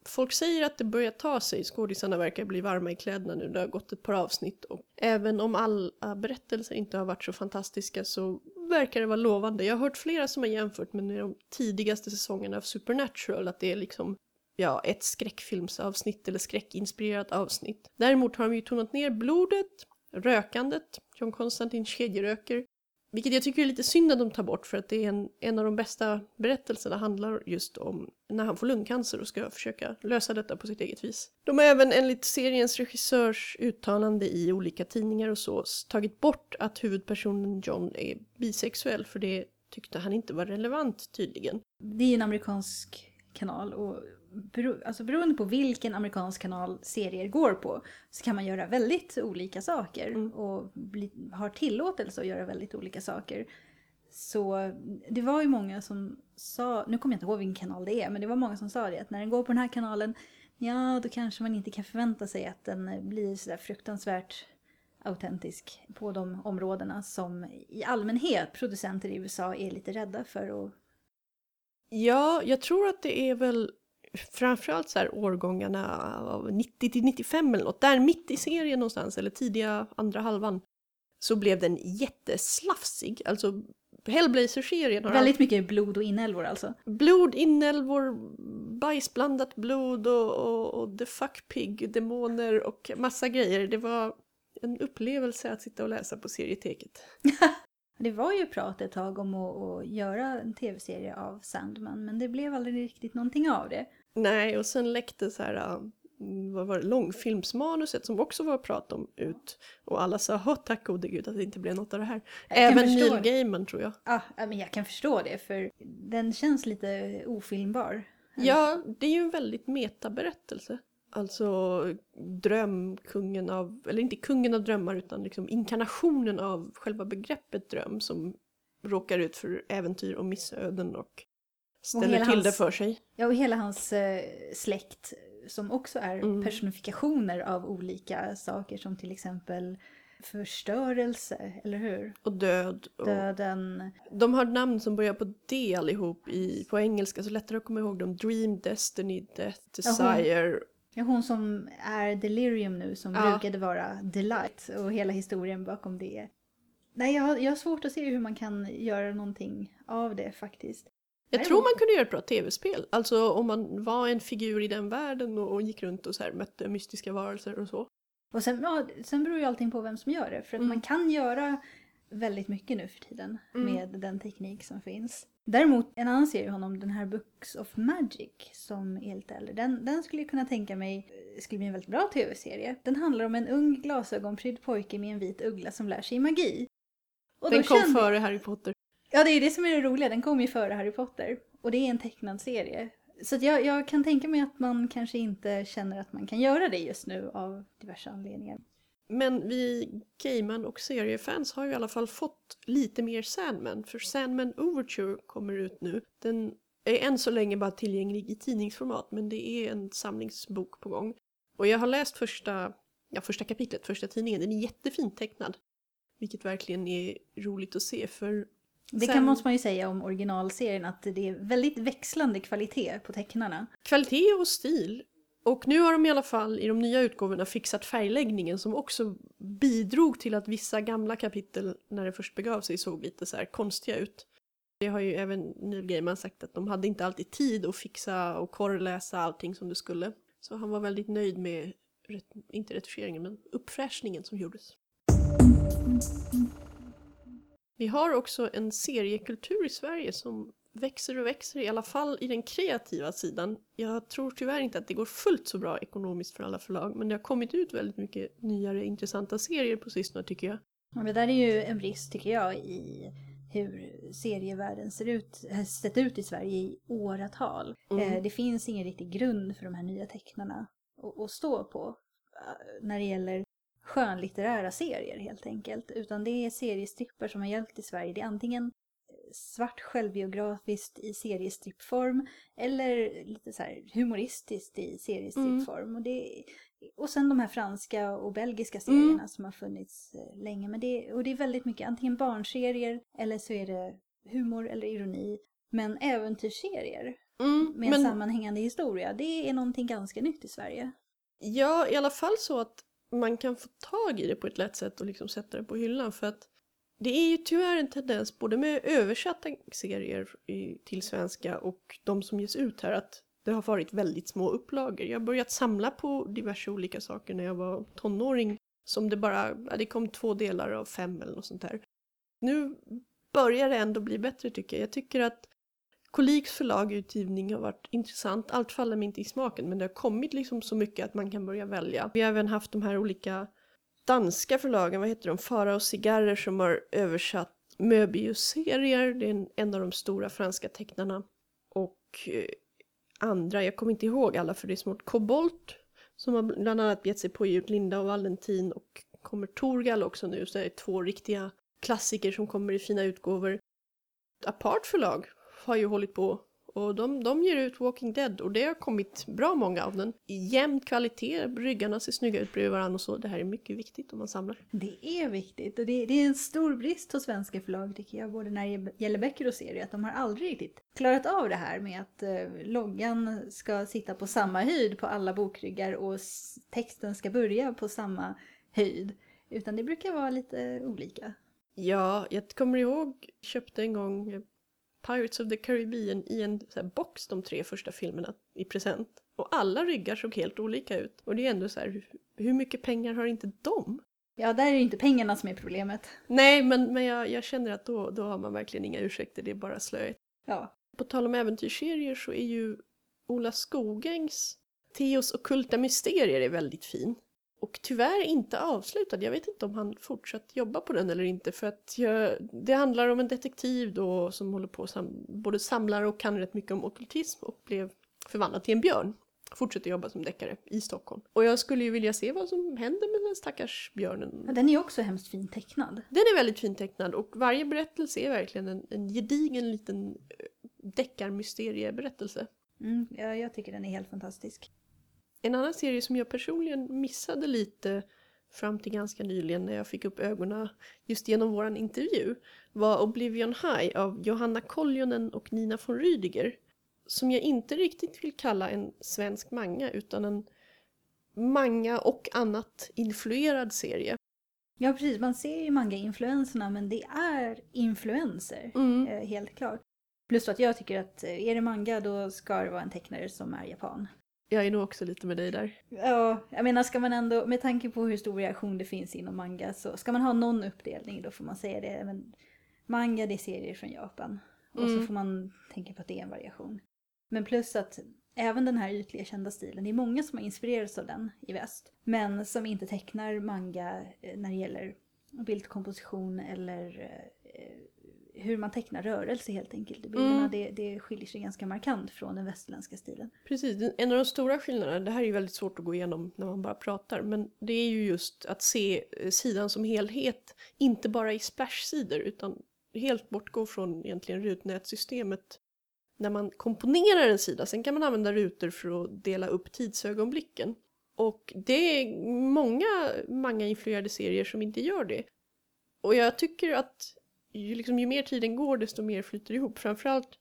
S2: Folk säger att det börjar ta sig, skådisarna verkar bli varma i kläderna nu, det har gått ett par avsnitt och även om alla berättelser inte har varit så fantastiska så verkar det vara lovande. Jag har hört flera som har jämfört med de tidigaste säsongerna av Supernatural, att det är liksom ja, ett skräckfilmsavsnitt eller skräckinspirerat avsnitt. Däremot har de ju tonat ner blodet, rökandet, John Constantine kedjeröker, vilket jag tycker är lite synd att de tar bort för att det är en, en av de bästa berättelserna handlar just om när han får lungcancer och ska försöka lösa detta på sitt eget vis. De har även enligt seriens regissörs uttalande i olika tidningar och så tagit bort att huvudpersonen John är bisexuell för det tyckte han inte var relevant tydligen.
S1: Det är ju en amerikansk kanal och bero, alltså beroende på vilken amerikansk kanal serier går på så kan man göra väldigt olika saker
S2: Mm.
S1: och bli, har tillåtelse att göra väldigt olika saker. Så det var ju många som sa, nu kommer jag inte ihåg vilken kanal det är, men det var många som sa det att när den går på den här kanalen, ja då kanske man inte kan förvänta sig att den blir sådär fruktansvärt autentisk på de områdena som i allmänhet producenter i USA är lite rädda för att
S2: Ja, jag tror att det är väl framförallt så här årgångarna av 90 till 95 eller något, där mitt i serien någonstans, eller tidiga andra halvan, så blev den jätteslafsig. Alltså Hellblazer-serien har
S1: Väldigt mycket blod och inälvor alltså.
S2: blod, inälvor, bajsblandat blod och, och, och the fuck pig, demoner och massa grejer. Det var en upplevelse att sitta och läsa på serieteket.
S1: Det var ju prat ett tag om att, att göra en tv-serie av Sandman, men det blev aldrig riktigt någonting av det.
S2: Nej, och sen läckte så här, äh, vad var det, långfilmsmanuset som också var prat om ut. Och alla sa, åh tack gode gud att det inte blev något av det här.
S1: Jag
S2: Även Neil. Gaiman tror jag.
S1: Ja, ja, men jag kan förstå det, för den känns lite ofilmbar.
S2: Ja, det är ju en väldigt metaberättelse. Alltså drömkungen av, eller inte kungen av drömmar utan liksom inkarnationen av själva begreppet dröm som råkar ut för äventyr och missöden och ställer
S1: hela
S2: till
S1: hans-
S2: det för sig.
S1: Ja, och hela hans eh, släkt som också är
S2: Mm.
S1: personifikationer av olika saker som till exempel förstörelse, eller hur?
S2: Och död. Och...
S1: Döden.
S2: De har namn som börjar på D allihop i, på engelska så lättare att komma ihåg dem. Dream, Destiny, Death, Desire.
S1: Ja, hon som är Delirium nu som
S2: Ja.
S1: brukade vara Delight och hela historien bakom det. Nej, jag har, jag har svårt att se hur man kan göra någonting av det faktiskt.
S2: Jag
S1: Nej,
S2: tror man kunde göra ett bra tv-spel. Alltså om man var en figur i den världen och, och gick runt och så här mötte mystiska varelser och så.
S1: Och sen, ja, sen beror ju allting på vem som gör det. För att
S2: Mm.
S1: man kan göra väldigt mycket nu för tiden
S2: Mm.
S1: med den teknik som finns. Däremot en annan serie honom, den här Books of Magic som är lite äldre, den, den skulle jag kunna tänka mig eh, skulle bli en väldigt bra tv-serie. Den handlar om en ung glasögonprydd pojke med en vit uggla som lär sig magi. Och
S2: Den kom
S1: kände-
S2: före Harry Potter.
S1: Ja, det är det som är det roliga. Den kom ju före Harry Potter. Och det är en tecknad serie. Så jag, jag kan tänka mig att man kanske inte känner att man kan göra det just nu av diverse anledningar.
S2: Men vi Gaiman och seriefans har ju i alla fall fått lite mer Sandman. För Sandman Overture kommer ut nu. Den är än så länge bara tillgänglig i tidningsformat men det är en samlingsbok på gång. Och jag har läst första, ja, första kapitlet, första tidningen. Den är jättefint tecknad. Vilket verkligen är roligt att se för
S1: Det
S2: Sen-
S1: kan måste man ju säga om originalserien att det är väldigt växlande kvalitet på tecknarna.
S2: kvalitet och stil. Och nu har de i alla fall i de nya utgåvorna fixat färgläggningen som också bidrog till att vissa gamla kapitel när det först begav sig såg lite så här konstiga ut. Det har ju även Neil Gaiman sagt att de hade inte alltid tid att fixa och korrläsa allting som det skulle. Så han var väldigt nöjd med, inte retuscheringen, men uppfräschningen som gjordes. Vi har också en seriekultur i Sverige som växer och växer, i alla fall i den kreativa sidan. Jag tror tyvärr inte att det går fullt så bra ekonomiskt för alla förlag, men det har kommit ut väldigt mycket nyare intressanta serier på sistone tycker jag.
S1: Ja, men där är ju en brist tycker jag i hur serievärlden ser ut, har sett ut i Sverige i åratal.
S2: Mm.
S1: Eh, det finns ingen riktig grund för de här nya tecknarna att, stå på eh, när det gäller skönlitterära serier helt enkelt. Utan det är seriestrippar som har hjälpt i Sverige. Det är antingen eh, svart självbiografiskt i seriestrippform eller lite så här humoristiskt i seriestrippform. Och, det, och sen de här franska och belgiska serierna som har funnits eh, länge. Men det, och det är väldigt mycket antingen barnserier eller så är det humor eller ironi. Men äventyrsserier
S2: Mm,
S1: med en
S2: men
S1: sammanhängande historia, det är någonting ganska nytt i Sverige.
S2: ja, i alla fall så att man kan få tag i det på ett lätt sätt och liksom sätta det på hyllan för att det är ju tyvärr en tendens både med översatta serier i, till svenska och de som ges ut här att det har varit väldigt små upplagor. Jag har börjat samla på diverse olika saker när jag var tonåring som det bara, ja, det kom två delar av fem eller något sånt där. Nu börjar det ändå bli bättre tycker jag. Jag tycker att Koliks förlag utgivning har varit intressant. Allt faller mig inte i smaken men det har kommit liksom så mycket att man kan börja välja. Vi har även haft de här olika danska förlagen, vad heter de, Fara och cigarrer som har översatt Möbius-serier. Det är en, en av de stora franska tecknarna. Och eh, andra, jag kommer inte ihåg alla för det är smått Kobolt som har bland annat gett sig på ut Linda och Valentin och kommer Torgal också nu så det är två riktiga klassiker som kommer i fina utgåvor. Apart förlag har ju hållit på och de, de ger ut Walking Dead och det har kommit bra många av den. I jämn kvalitet, ryggarna ser snygga ut bredvid varandra och så. Det här är mycket viktigt om man samlar.
S1: Det är viktigt och det, det är en stor brist hos svenska förlag tycker jag, både när det gäller böcker och serier, att de har aldrig riktigt klarat av det här med att eh, loggan ska sitta på samma höjd på alla bokryggar och texten ska börja på samma höjd. Utan det brukar vara lite olika.
S2: Ja, jag kommer ihåg, jag köpte en gång Pirates of the Caribbean i en box de tre första filmerna i present. Och alla ryggar såg helt olika ut. Och det är ändå så här, hur, mycket pengar har inte de?
S1: Ja, där är det inte pengarna som är problemet.
S2: Nej, men, men jag, jag känner att då, då har man verkligen inga ursäkter, det är bara slöet.
S1: Ja,
S2: På tal om äventyrsserier så är ju Ola Skogängs Theos ockulta mysterier är väldigt fin. Och tyvärr inte avslutad. Jag vet inte om han fortsatt jobba på den eller inte för att jag, det handlar om en detektiv då som håller på sam, både samlar och kan rätt mycket om ockultism och blev förvandlad till en björn. Fortsätter jobba som deckare i Stockholm. Och jag skulle ju vilja se vad som händer med den stackars björnen.
S1: Ja, den är också hemskt fint tecknad.
S2: Den är väldigt fint tecknad och varje berättelse är verkligen en, en gedigen liten eh, deckarmysterieberättelse.
S1: Mm, ja, jag tycker den är helt fantastisk.
S2: En annan serie som jag personligen missade lite fram till ganska nyligen när jag fick upp ögonen just genom våran intervju var Oblivion High av Johanna Koljonen och Nina von Rydiger. Som jag inte riktigt vill kalla en svensk manga utan en manga och annat influerad serie.
S1: Ja, precis. Man ser ju manga-influenserna, men det är influenser.
S2: Mm.
S1: Eh, helt klart. Plus att jag tycker att eh, är det manga då ska det vara en tecknare som är japan.
S2: Jag är nog också lite med dig där.
S1: Ja, jag menar ska man ändå, med tanke på hur stor reaktion det finns inom manga, så ska man ha någon uppdelning då får man säga det. Men manga det är serier från Japan. Och så
S2: Mm.
S1: får man tänka på att det är en variation. Men plus att även den här ytliga kända stilen, det är många som har inspirerats av den i väst. Men som inte tecknar manga eh, när det gäller bildkomposition eller eh, hur man tecknar rörelse helt enkelt i bilderna.
S2: Mm.
S1: Det, det skiljer sig ganska markant från den västerländska stilen.
S2: Precis, en av de stora skillnaderna, det här är ju väldigt svårt att gå igenom när man bara pratar, men det är ju just att se eh, sidan som helhet, inte bara i splash-sidor utan helt bortgå från egentligen rutnätsystemet när man komponerar en sida. Sen kan man använda rutor för att dela upp tidsögonblicken. Och det är många manga-influerade serier som inte gör det. Och jag tycker att ju, liksom, ju mer tiden går desto mer flyter ihop. Framförallt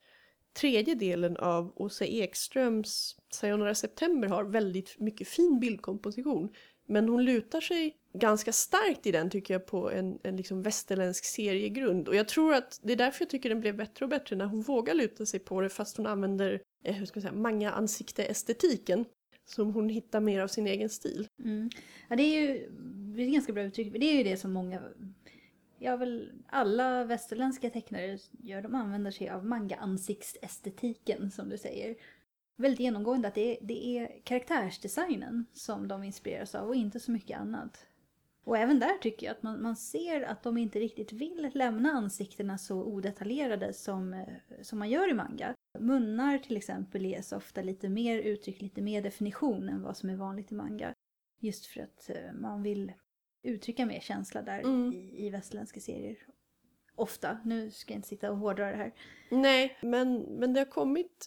S2: tredje delen av Åsa Ekströms Sayonara September har väldigt mycket fin bildkomposition. Men hon lutar sig ganska starkt i den tycker jag på en, en liksom västerländsk seriegrund. Och jag tror att det är därför jag tycker den blev bättre och bättre när hon vågar luta sig på det fast hon använder, eh, hur ska jag säga, manga-ansikte-estetiken. Som hon hittar mer av sin egen stil.
S1: Mm. Ja, det är ju det är ett ganska bra uttryck. Det är ju det som många, ja väl alla västerländska tecknare gör. De använder sig av manga-ansiktsestetiken som du säger. Väldigt genomgående att det är, det är karaktärsdesignen som de inspireras av och inte så mycket annat. Och även där tycker jag att man, man ser att de inte riktigt vill lämna ansiktena så odetaljerade som, eh, som man gör i manga. Munnar till exempel ges ofta lite mer uttryck, lite mer definition än vad som är vanligt i manga. Just för att eh, man vill uttrycka mer känsla där
S2: Mm.
S1: i, i västerländska serier. Ofta. Nu ska jag inte sitta och hårdra det här.
S2: Nej, men, men det har kommit,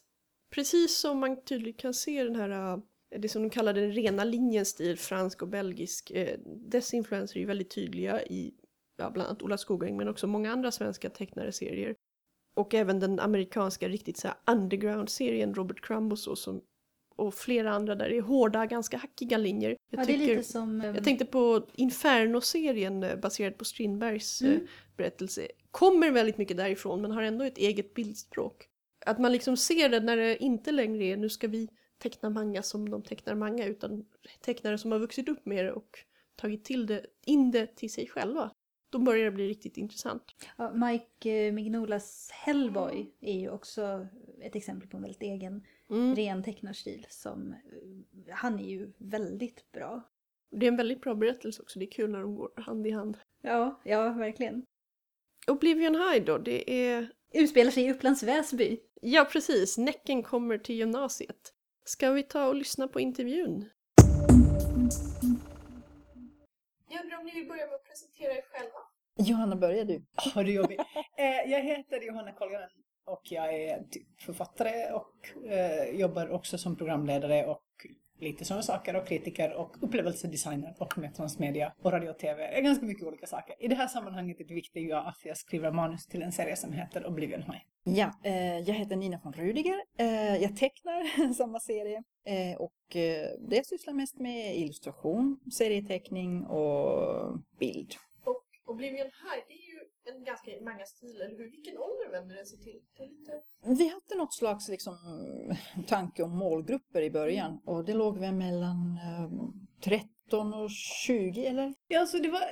S2: precis som man tydligt kan se den här, äh, det som de kallar den rena linjens stil, fransk och belgisk, eh, dess influenser är ju väldigt tydliga i ja, bland annat Ola Skogäng men också många andra svenska tecknare serier. Och även den amerikanska riktigt så underground-serien Robert Crumb och så som och flera andra där det är hårda, ganska hackiga linjer. Jag,
S1: ja,
S2: tycker,
S1: som... eh,
S2: jag tänkte på Inferno-serien eh, baserad på Strindbergs eh,
S1: Mm.
S2: berättelse. Kommer väldigt mycket därifrån men har ändå ett eget bildspråk. Att man liksom ser det när det inte längre är nu ska vi teckna manga som de tecknar manga utan tecknare som har vuxit upp med det och tagit till det, in det till sig själva. Då börjar det bli riktigt intressant.
S1: Ja, Mike eh, Mignolas Hellboy är ju också ett exempel på en väldigt egen
S2: Mm.
S1: ren tecknarstil som eh, han är ju väldigt bra.
S2: Det är en väldigt bra berättelse också, det är kul när de går hand i hand.
S1: Ja, ja verkligen.
S2: Oblivion High då, det är...
S1: Utspelar sig i Upplands Väsby.
S2: Ja precis, Näcken kommer till gymnasiet. Ska vi ta och lyssna på intervjun? Jag undrar om ni vill börja med att presentera er själva?
S5: Johanna, börjar du?
S6: Har du jobbigt? Eh, jag heter Johanna Koljonen och jag är typ författare och eh, jobbar också som programledare och lite sådana saker och kritiker och upplevelsedesigner och med transmedia och radio och tv. Det är ganska mycket olika saker. I det här sammanhanget är det viktigt ju att jag skriver manus till en serie som heter Oblivion High.
S5: Ja, eh, jag heter Nina von Rudiger. Eh, jag tecknar samma serie eh, och eh, det jag sysslar mest med är illustration, serieteckning och bild.
S2: Och Oblivion High, det är ju en ganska många stil, eller hur? Vilken ålder vänder den sig till? Lite...
S5: Vi hade något slags liksom, tanke om målgrupper i början och det låg väl mellan eh, 13 och 20 eller?
S6: Ja, alltså det var...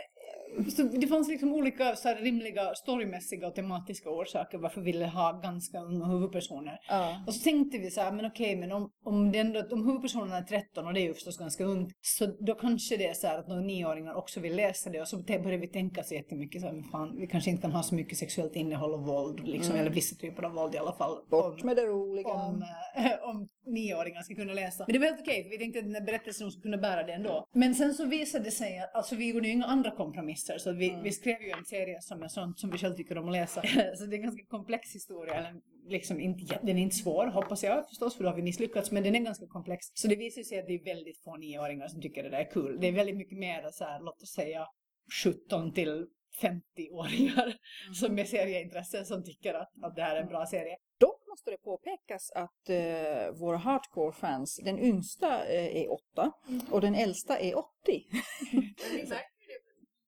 S6: Så det fanns liksom olika så här, rimliga storymässiga och tematiska orsaker varför vi ville ha ganska unga huvudpersoner.
S5: Ja.
S6: Och så tänkte vi så här, men okej, men om, om, ändå, om huvudpersonerna är 13 och det är ju förstås ganska ungt, så då kanske det är så här att några nioåringar också vill läsa det och så började vi tänka så jättemycket så här, men fan, vi kanske inte kan ha så mycket sexuellt innehåll och våld, liksom, eller vissa typer av våld i alla fall.
S5: Bort
S6: Om-
S5: med det roliga.
S6: om, eh, om nioåringar ska kunna läsa. Men det var helt okej, vi tänkte att den här berättelsen skulle kunna bära det ändå. Men sen så visade det sig att alltså, vi gjorde ju inga andra kompromisser, så vi, vi skrev ju en serie som är sånt som vi själv tycker om att läsa. så det är en ganska komplex historia, eller liksom inte, den är inte svår, hoppas jag förstås, för då har vi misslyckats, men den är ganska komplex. Så det visar sig att det är väldigt få nioåringar som tycker det där är kul. Det är väldigt mycket mer så här, låt oss säga 17 till 50-åringar som är serieintresse som tycker att, att det här är en bra serie.
S5: Måste det påpekas att eh, våra hardcore-fans, den yngsta eh, är 8 och den äldsta är 80.
S2: Men vi märker ju det,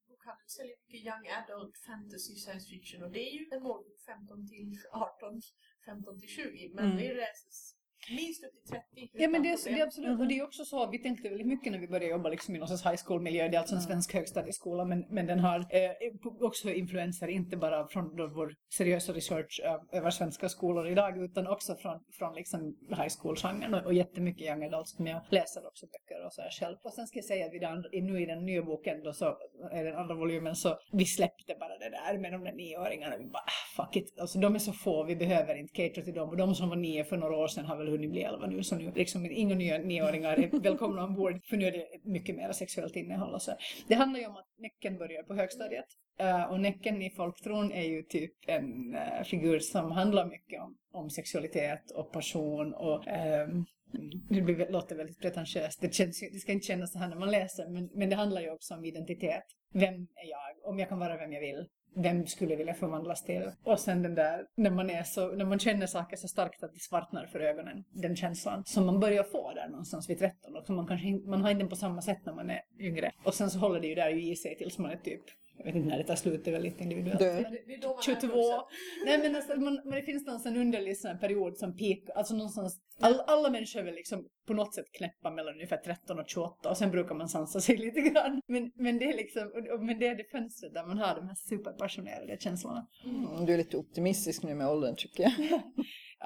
S2: bokhandeln säljer mycket young adult fantasy science fiction och det är ju en målgrupp 15 till 18, 15 till 20, men
S6: Mm.
S2: det läses minst upp till 30.
S6: Ja men det är, det är absolut, och det är också så, vi tänkte väldigt mycket när vi började jobba liksom i någon sorts high school-miljö, det är alltså en svensk högstadieskola, men, men den har eh, också influenser, inte bara från då vår seriösa research ö- över svenska skolor idag, utan också från, från liksom high school-genren och, och jättemycket young adults som jag läser också böcker och så här själv. Och sen ska jag säga att vi den, nu i den nya boken då så, är den andra volymen så, vi släppte bara det där med de där nioåringarna, vi bara ah, fuck it, alltså de är så få, vi behöver inte cater till dem, och de som var nio för några år sedan har väl hunnit bli elva nu, så nu liksom inga nya nioåringar är välkomna ombord, för nu är det mycket mer sexuellt innehåll och så. Det handlar ju om att Näcken börjar på högstadiet, Uh, och Näcken i Folktron är ju typ en uh, figur som handlar mycket om, om sexualitet och passion och um, det blir, låter väldigt pretentiöst, det, känns, det ska inte kännas så här när man läser, men, men det handlar ju också om identitet. Vem är jag? Om jag kan vara vem jag vill vem skulle vilja förvandlas till? Och sen den där, när man är så, när man känner saker så starkt att det svartnar för ögonen, den känslan som man börjar få där någonstans vid 13 och som man kanske man har inte den på samma sätt när man är yngre. Och sen så håller det ju där i sig tills man är typ jag vet inte när det tar slut, det är väl lite individuellt.
S2: Man
S6: 22.
S2: är vuxen.
S6: Nej men, alltså, man, men det finns någonstans en underlig sån period som peak, alltså någonstans, all, alla människor väl liksom på något sätt knäppa mellan ungefär 13 och 28 och sen brukar man sansa sig lite grann. Men, men det är liksom, och- och- men det är det fönstret där man har de här superpassionerade känslorna.
S5: Mm, Du är lite optimistisk nu med åldern tycker jag.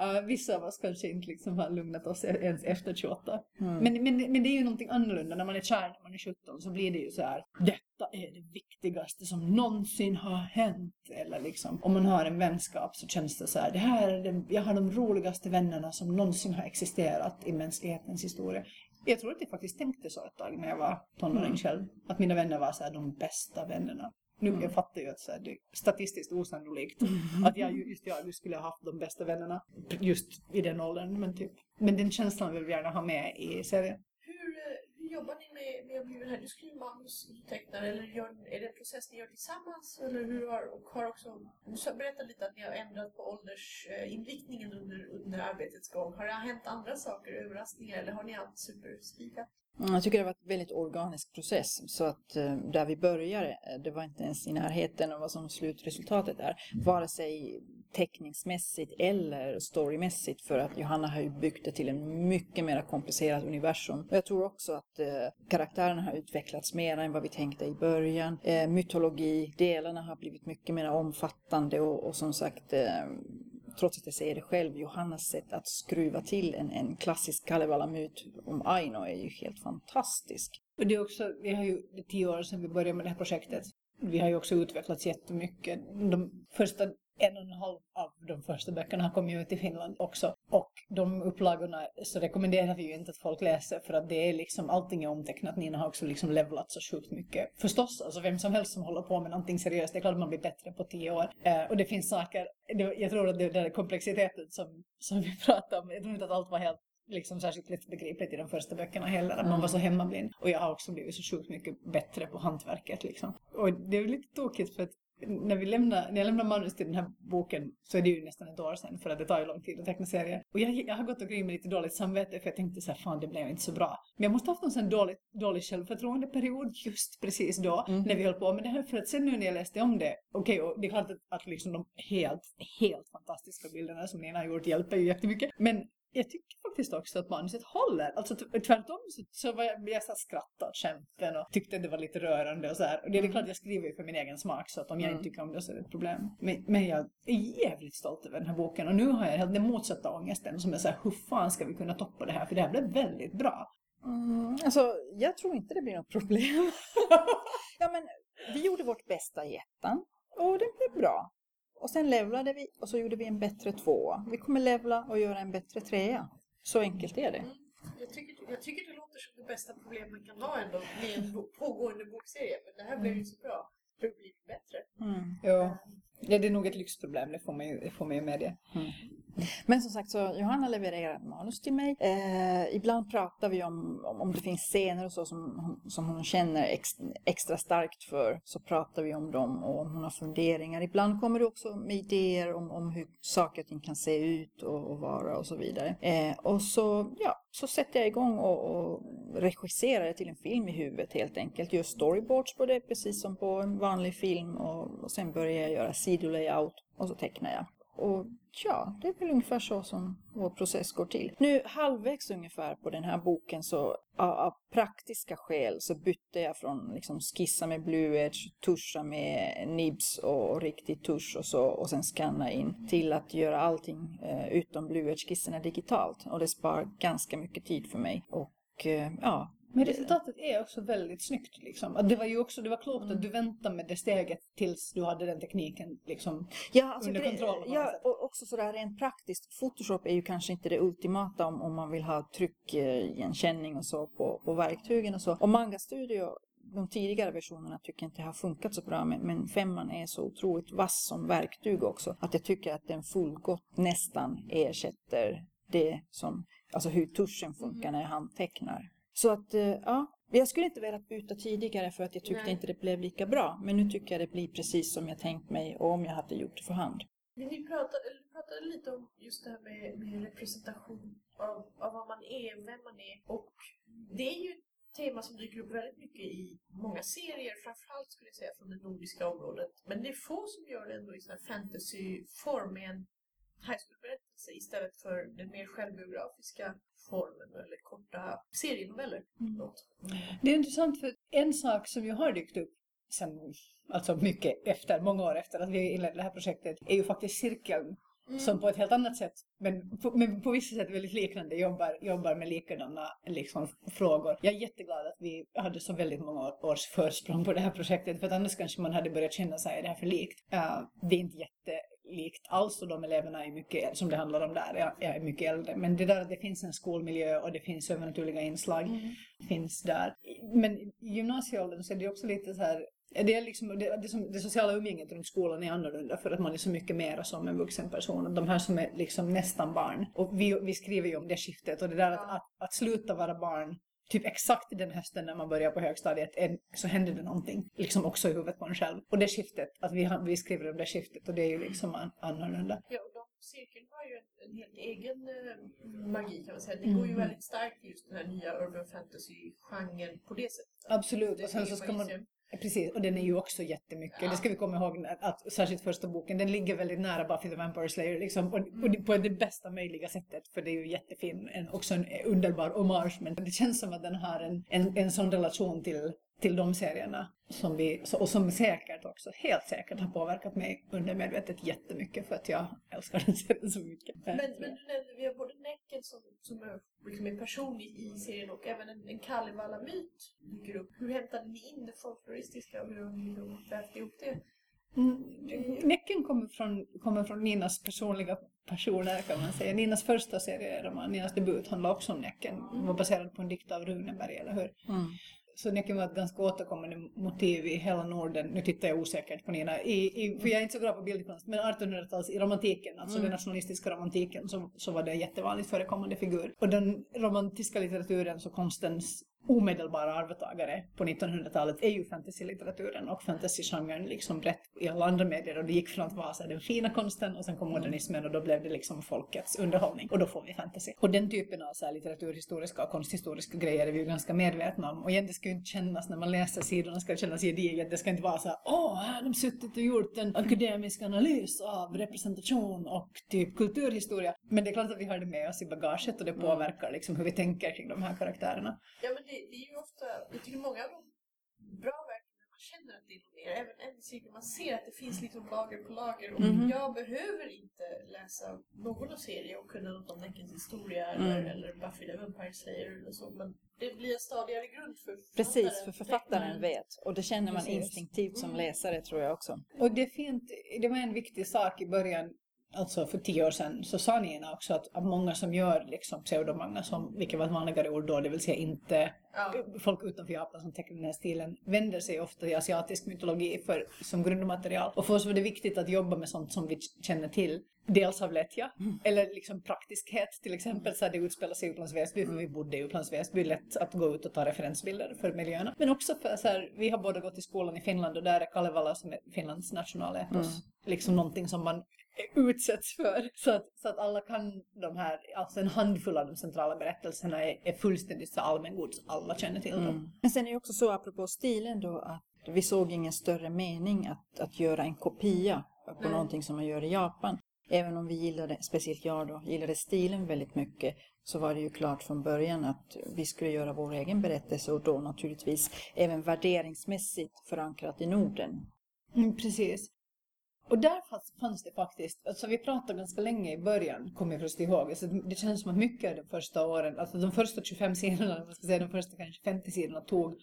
S6: Ja, vissa av oss kanske inte liksom har lugnat oss ens efter 28.
S5: Mm.
S6: Men, men, men det är ju någonting annorlunda när man är kär när man är 17 så blir det ju så här. Detta är det viktigaste som någonsin har hänt. Eller liksom om man har en vänskap så känns det så här. Det här är det, jag har de roligaste vännerna som någonsin har existerat i mänsklighetens historia. Jag tror att jag faktiskt tänkte så ett tag när jag var tonåring själv. Att mina vänner var så här de bästa vännerna. Nu, jag fattar ju att så här, det är statistiskt osannolikt att jag, ju- just jag skulle ha haft de bästa vännerna just i den åldern. Men, typ. men den känslan vill vi gärna ha med i serien.
S2: Hur, eh, hur jobbar ni med, med att bli den här? Du skriver manus, du tecknar, eller gör, är det en process ni gör tillsammans? Eller hur har, och har också, du berättade lite att ni har ändrat på åldersinriktningen under, under arbetets gång. Har det hänt andra saker, överraskningar, eller har ni allt superspikat?
S5: Mm, jag tycker det var en väldigt organisk process. Så att eh, där vi började, eh, det var inte ens i närheten av vad som slutresultatet är. Vare sig teckningsmässigt eller storymässigt. För att Johanna har ju byggt det till en mycket mer komplicerat universum. Och jag tror också att eh, karaktärerna har utvecklats mer än vad vi tänkte i början. Eh, mytologi, delarna har blivit mycket mer omfattande och, och som sagt eh, trots att jag säger det själv, Johannas sätt att skruva till en, en klassisk Kalevala-myt om Aino är ju helt fantastisk.
S6: Och det är också, vi har ju tio år sedan vi började med det här projektet. Vi har ju också utvecklats jättemycket. De första en och en halv av de första böckerna har kommit ut i Finland också. Och de upplagorna så rekommenderar vi ju inte att folk läser för att det är liksom, allting är omtecknat. Nina har också liksom levlat så sjukt mycket. Förstås, alltså vem som helst som håller på med någonting seriöst, det är klart man blir bättre på tio år. Eh, och det finns saker, det, jag tror att det där komplexiteten som, som vi pratade om, jag tror inte att allt var helt liksom särskilt lättbegripligt i de första böckerna heller. Att man var så hemmablind. Och jag har också blivit så sjukt mycket bättre på hantverket liksom. Och det är lite tokigt för att när, vi lämnar, när jag lämnar manus till den här boken så är det ju nästan ett år sedan för att det tar ju lång tid att teckna serier. Och jag, jag har gått omkring med lite dåligt samvete för jag tänkte så här, fan det blev inte så bra. Men jag måste ha haft en sån dålig, dålig självförtroendeperiod just precis då när vi höll på med det här. För att sen nu när jag läste om det, okej och det är klart att, att liksom de helt, helt fantastiska bilderna som Nina har gjort hjälper ju jättemycket. Men jag tycker faktiskt också att manuset håller. Alltså tvärtom så, så var jag, jag så skrattade åt skämten och tyckte att det var lite rörande och så här. Och det är klart jag skriver ju för min egen smak så att om jag inte tycker om det så är det ett problem. Men, men jag är jävligt stolt över den här boken och nu har jag helt den motsatta ångesten som är så här, hur fan ska vi kunna toppa det här? För det här blev väldigt bra.
S5: Mm, alltså, jag tror inte det blir något problem. ja, men vi gjorde vårt bästa i ettan och det blev bra. Och sen levlade vi och så gjorde vi en bättre tvåa. Vi kommer levla och göra en bättre trea. Så enkelt är det.
S2: Jag tycker, jag tycker det låter som det bästa problem man kan ha ändå med en bo- pågående bokserie. Men det här blev ju så bra. Det blir bättre.
S5: Mm.
S6: Ja. ja, det är nog ett lyxproblem, det får man ju, det får man ju medge.
S5: Men som sagt så Johanna levererar manus till mig. Eh, ibland pratar vi om, om, om det finns scener och så som, hon- som hon känner ex, extra starkt för. Så pratar vi om dem och om hon har funderingar. Ibland kommer det också med idéer om, om hur saker och ting kan se ut och, och vara och så vidare. Eh, och så, ja, så sätter jag igång och, och regisserar det till en film i huvudet helt enkelt. Gör storyboards på det precis som på en vanlig film och, och sen börjar jag göra sidolayout och så tecknar jag. Och ja, det är väl ungefär så som vår process går till. Nu halvvägs ungefär på den här boken så av, av praktiska skäl så bytte jag från liksom skissa med Blue Edge, tuscha med nibs och, och riktig tusch och så och sen scanna in till att göra allting eh, utom Blue Edge-skisserna digitalt. Och det spar ganska mycket tid för mig. Och eh, ja,
S6: men resultatet är också väldigt snyggt liksom. Det var ju också, det var klokt att du väntade med det steget tills du hade den tekniken liksom.
S5: Ja, alltså
S6: under kontroll
S5: ja och också sådär rent praktiskt. Photoshop är ju kanske inte det ultimata om, om man vill ha tryckigenkänning och så på, på verktygen och så. Och Manga Studio, de tidigare versionerna tycker jag inte har funkat så bra men, men femman är så otroligt vass som verktyg också. Att jag tycker att den fullgott nästan ersätter det som, alltså hur tuschen funkar när jag handtecknar. Så att, eh, ja, Jag skulle inte velat byta tidigare för att jag tyckte
S2: Nej.
S5: inte det blev lika bra. Men nu tycker jag det blir precis som jag tänkt mig och om jag hade gjort det för hand.
S2: Men ni pratade, pratade lite om just det här med, med representation av, av vad man är, vem man är. Och det är ju ett tema som dyker upp väldigt mycket i många serier, framförallt skulle jag säga från det nordiska området. Men det är få som gör det ändå i sån här fantasyform med en high school-berättelse istället för den mer självbiografiska formen eller korta serienoveller. Något.
S6: Det är intressant för en sak som ju har dykt upp sen, alltså mycket efter, många år efter att vi inledde det här projektet, är ju faktiskt cirkeln som på ett helt annat sätt, men på, men på vissa sätt väldigt liknande, jobbar, jobbar med likadana liksom, frågor. Jag är jätteglad att vi hade så väldigt många års försprång på det här projektet, för att annars kanske man hade börjat känna sig, är det här för likt? Uh, det är inte jättelikt alls och de eleverna är mycket, som det handlar om där, jag, jag är mycket äldre. Men det där att det finns en skolmiljö och det finns övernaturliga inslag finns där. Men i gymnasieåldern så är det också lite så här det, är liksom, det, det, som, det sociala umgänget runt skolan är annorlunda för att man är så mycket mer som en vuxen person. De här som är liksom nästan barn. Och vi, vi skriver ju om det skiftet och det där att, att, att sluta vara barn typ exakt den hösten när man börjar på högstadiet en, så händer det någonting liksom också i huvudet på en själv. Och det skiftet, att vi, vi skriver om det skiftet och det är ju liksom an, annorlunda.
S2: Ja, och de, cirkeln har ju en, en helt egen eh, magi kan man säga. Det går ju väldigt starkt just den här nya urban fantasy-genren på det sättet.
S6: Absolut,
S2: Det
S6: och sen så ska man... Precis, och den är ju också jättemycket. Det ska vi komma ihåg, att, särskilt första boken, den ligger väldigt nära Buffy the Vampire Slayer, liksom, och, och det- på det bästa möjliga sättet, för det är ju jättefin, en, också en underbar hommage, men det känns som att den har en, en, en sån relation till, till de serierna, som vi, och som säkert också, helt säkert har påverkat mig undermedvetet jättemycket, för att jag älskar den serien så mycket.
S2: Men, men du nämnde, vi har både Näcken som, som är liksom en person i, i serien och även en, en Kalevala-myt dyker upp. Hur hämtade ni in det folkloristiska och hur har ni då vävt ihop det?
S6: Mm, Näcken kommer från, kommer från Ninas personliga personer kan man säga. Ninas första serieroman, Ninas debut, handlar också om Näcken. var baserad på en dikt av Runeberg, eller hur?
S5: Mm.
S6: Så Näcken var ett ganska återkommande motiv i hela Norden. Nu tittar jag osäkert på Nina, i, i, för jag är inte så bra på bildkonst, men 1800-tals i romantiken, alltså den nationalistiska romantiken, så, så var det en jättevanligt förekommande figur. Och den romantiska litteraturen, så konstens omedelbara arvtagare på 1900-talet är ju fantasy-litteraturen och fantasy-genren liksom brett i alla andra medier och det gick från att vara så den fina konsten och sen kom modernismen och då blev det liksom folkets underhållning och då får vi fantasy. Och den typen av så här, litteraturhistoriska och konsthistoriska grejer är vi ju ganska medvetna om och igen det ska ju inte kännas när man läser sidorna ska det kännas gediget, det ska inte vara så här åh, här har de suttit och gjort en akademisk analys av representation och typ kulturhistoria. Men det är klart att vi har det med oss i bagaget och det påverkar liksom hur vi tänker kring de här karaktärerna.
S2: Ja men det, det är ju ofta, jag tycker många av de bra verken när man känner att det är mer, även en cirkel, man ser att det finns liksom lager på lager och jag behöver inte läsa någon av serie och kunna något om Näckens historia eller, eller Buffy the Vampire Slayer eller så men det blir en stadigare grund för
S5: Precis, för författaren
S2: tecknaren.
S5: vet. Och det känner man
S6: Precis.
S5: instinktivt som läsare tror jag också.
S6: Och det fint, det var en viktig sak i början, alltså för tio år sedan, så sa Nina också att, många som gör liksom pseudomanga, som, vilket var ett vanligare ord då, det vill säga inte
S2: Ja.
S6: folk utanför Japan som tecknar den här stilen, vänder sig ofta till asiatisk mytologi för, som grundmaterial. Och för oss var det viktigt att jobba med sånt som vi känner till. Dels av lättja, eller liksom praktiskhet. Till exempel så det utspelar sig i Upplands Väsby, för vi bodde i Upplands Väsby, lätt att gå ut och ta referensbilder för miljöerna. Men också för så här, vi har båda gått i skolan i Finland och där är Kalevala som är Finlands nationalepos. Liksom någonting som man utsätts för. Så att, så att alla kan de här, alltså en handfull av de centrala berättelserna är, är fullständigt så allmängods, alla känner till dem.
S5: Men sen är det också så apropå stilen då att vi såg ingen större mening att, att göra en kopia på någonting som man gör i Japan. Även om vi gillade, speciellt jag då, gillade stilen väldigt mycket så var det ju klart från början att vi skulle göra vår egen berättelse och då naturligtvis även värderingsmässigt förankrat i Norden.
S6: Mm, precis. Och där fanns, fanns det faktiskt, alltså vi pratade ganska länge i början, kommer jag först ihåg. Alltså det känns som att mycket av de första åren, alltså de första 25 sidorna, man ska säga de första kanske 50 sidorna tog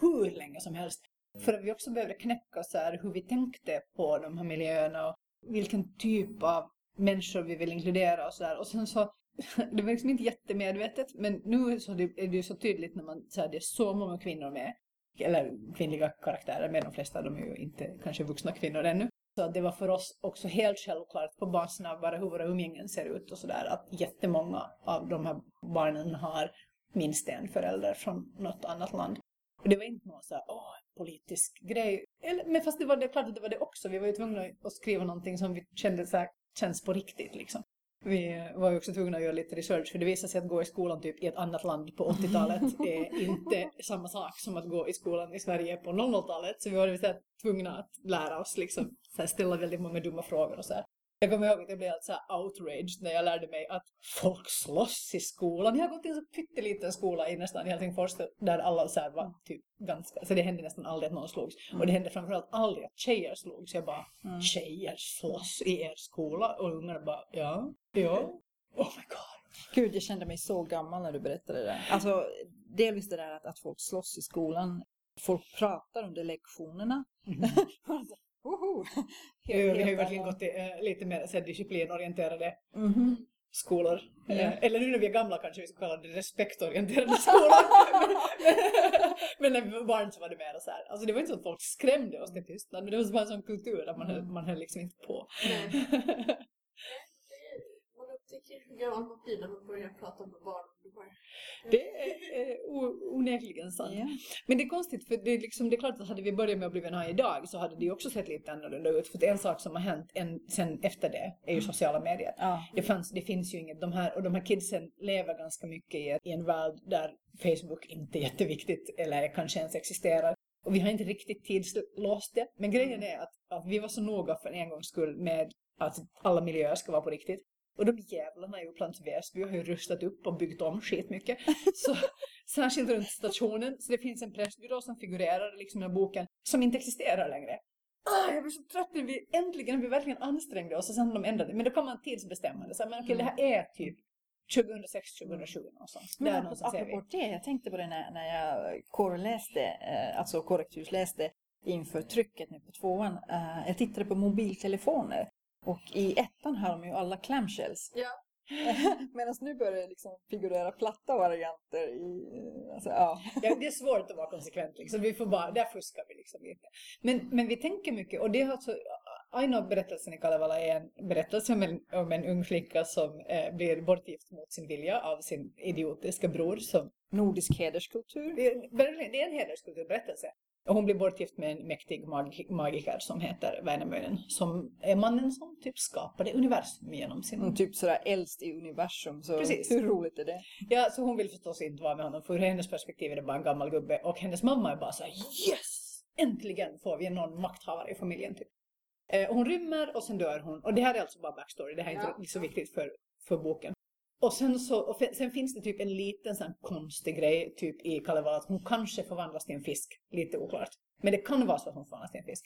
S6: hur länge som helst. För att vi också behövde knäcka så här hur vi tänkte på de här miljöerna och vilken typ av människor vi vill inkludera och så där. Och sen så, det var liksom inte jättemedvetet, men nu så är det ju så tydligt när man säger det är så många kvinnor med, eller kvinnliga karaktärer, men de flesta av dem är ju inte kanske vuxna kvinnor ännu. Så att det var för oss också helt självklart på basen av bara hur våra umgängen ser ut och sådär att jättemånga av de här barnen har minst en förälder från något annat land. Och det var inte någon så här, åh, politisk grej. Eller, men fast det var det, klart att det var det också. Vi var ju tvungna att skriva någonting som vi kände så här, känns på riktigt liksom. Vi var ju också tvungna att göra lite research för det visade sig att gå i skolan typ i ett annat land på 80-talet är inte samma sak som att gå i skolan i Sverige på 00-talet. Så vi var tvungna att lära oss liksom så här, ställa väldigt många dumma frågor och så här. Jag kommer ihåg att jag blev så här outraged när jag lärde mig att folk slåss i skolan. Jag har gått i en så pytteliten skola i nästan Helsingfors där alla så var typ ganska, så det hände nästan aldrig att någon slogs. Och det hände framförallt aldrig att tjejer slogs. Jag bara, tjejer slåss i er skola? Och ungarna bara, ja, ja, oh my god.
S5: Gud, jag kände mig så gammal när du berättade det. Alltså, delvis det där att, att folk slåss i skolan. Folk pratar under lektionerna. Alltså, woho!
S6: Vi har ju verkligen gått till eh, lite mer så här, disciplinorienterade
S5: Mhm.
S6: skolor.
S5: Ja.
S6: Eh, Eller nu när vi är gamla kanske vi ska kalla det respektorienterade skolor. men när vi var barn så var det mer så här. Alltså det var inte så att folk skrämde oss till tystnad men det var bara en sån kultur att man höll, man höll liksom inte på.
S2: Man upptäcker hur gammal man blir när man börjar prata med barn.
S6: Det är eh, onekligen sant.
S5: Ja.
S6: Men det är konstigt för det är, liksom, det är klart att hade vi börjat med att bli vänner idag så hade det också sett lite annorlunda ut. För en sak som har hänt en, sen efter det är ju sociala medier.
S5: Ja.
S6: Det, fanns, det finns ju inget, de här, och de här kidsen lever ganska mycket i, i en värld där Facebook inte är jätteviktigt eller kanske ens existerar. Och vi har inte riktigt tidslåst det. Men grejen är att, att vi var så noga för en gångs skull med att alla miljöer ska vara på riktigt. Och de jävlarna i Upplands Väsby har ju rustat upp och byggt om skitmycket. Så, särskilt runt stationen. Så det finns en pressbyrå som figurerar liksom i boken som inte existerar längre. Ah, jag blir så trött när vi äntligen, vi verkligen ansträngde oss och sen de ändrade. Men då kan man tidsbestämma det. Så, här, men okej, det här är typ 2006, 2007 någonstans. Där
S5: Men
S6: någonstans är vi.
S5: apropå det, jag tänkte på det när, när jag korreläste, eh, alltså korrektursläste inför trycket nu på tvåan. Eh, jag tittade på mobiltelefoner och i ettan har de ju alla clamshells.
S2: Ja.
S5: Medan nu börjar det liksom figurera platta varianter i, alltså ja.
S6: Ja, det är svårt att vara konsekvent liksom. Vi får bara, där fuskar vi liksom lite. Men, men vi tänker mycket och det har alltså Aino-berättelsen i Kalevala är en berättelse om en, om en ung flicka som eh, blir bortgift mot sin vilja av sin idiotiska bror som
S5: Nordisk hederskultur.
S6: det är, det är en hederskulturberättelse. Och hon blir bortgift med en mäktig mag magiker som heter Väinämöinen som är mannen som typ skapade universum genom sin...
S5: Mm, typ sådär äldst i universum, så
S6: Precis.
S5: hur roligt är det?
S6: Ja, så hon vill förstås inte vara med honom för ur hennes perspektiv är det bara en gammal gubbe och hennes mamma är bara så här: yes! Äntligen får vi någon makthavare i familjen typ. Eh, hon rymmer och sen dör hon. Och det här är alltså bara backstory, det här är inte så viktigt för, för boken. Och sen, så, och sen finns det typ en liten sån konstig grej typ i Kalevala att hon kanske förvandlas till en fisk. Lite oklart. Men det kan vara så att hon förvandlas till en fisk.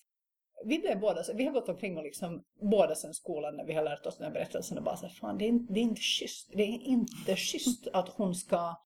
S6: Vi blev båda vi har gått omkring och liksom båda sen skolan när vi har lärt oss den här berättelsen och bara så här, fan det är, inte, det är inte schysst. Det är inte schysst att hon ska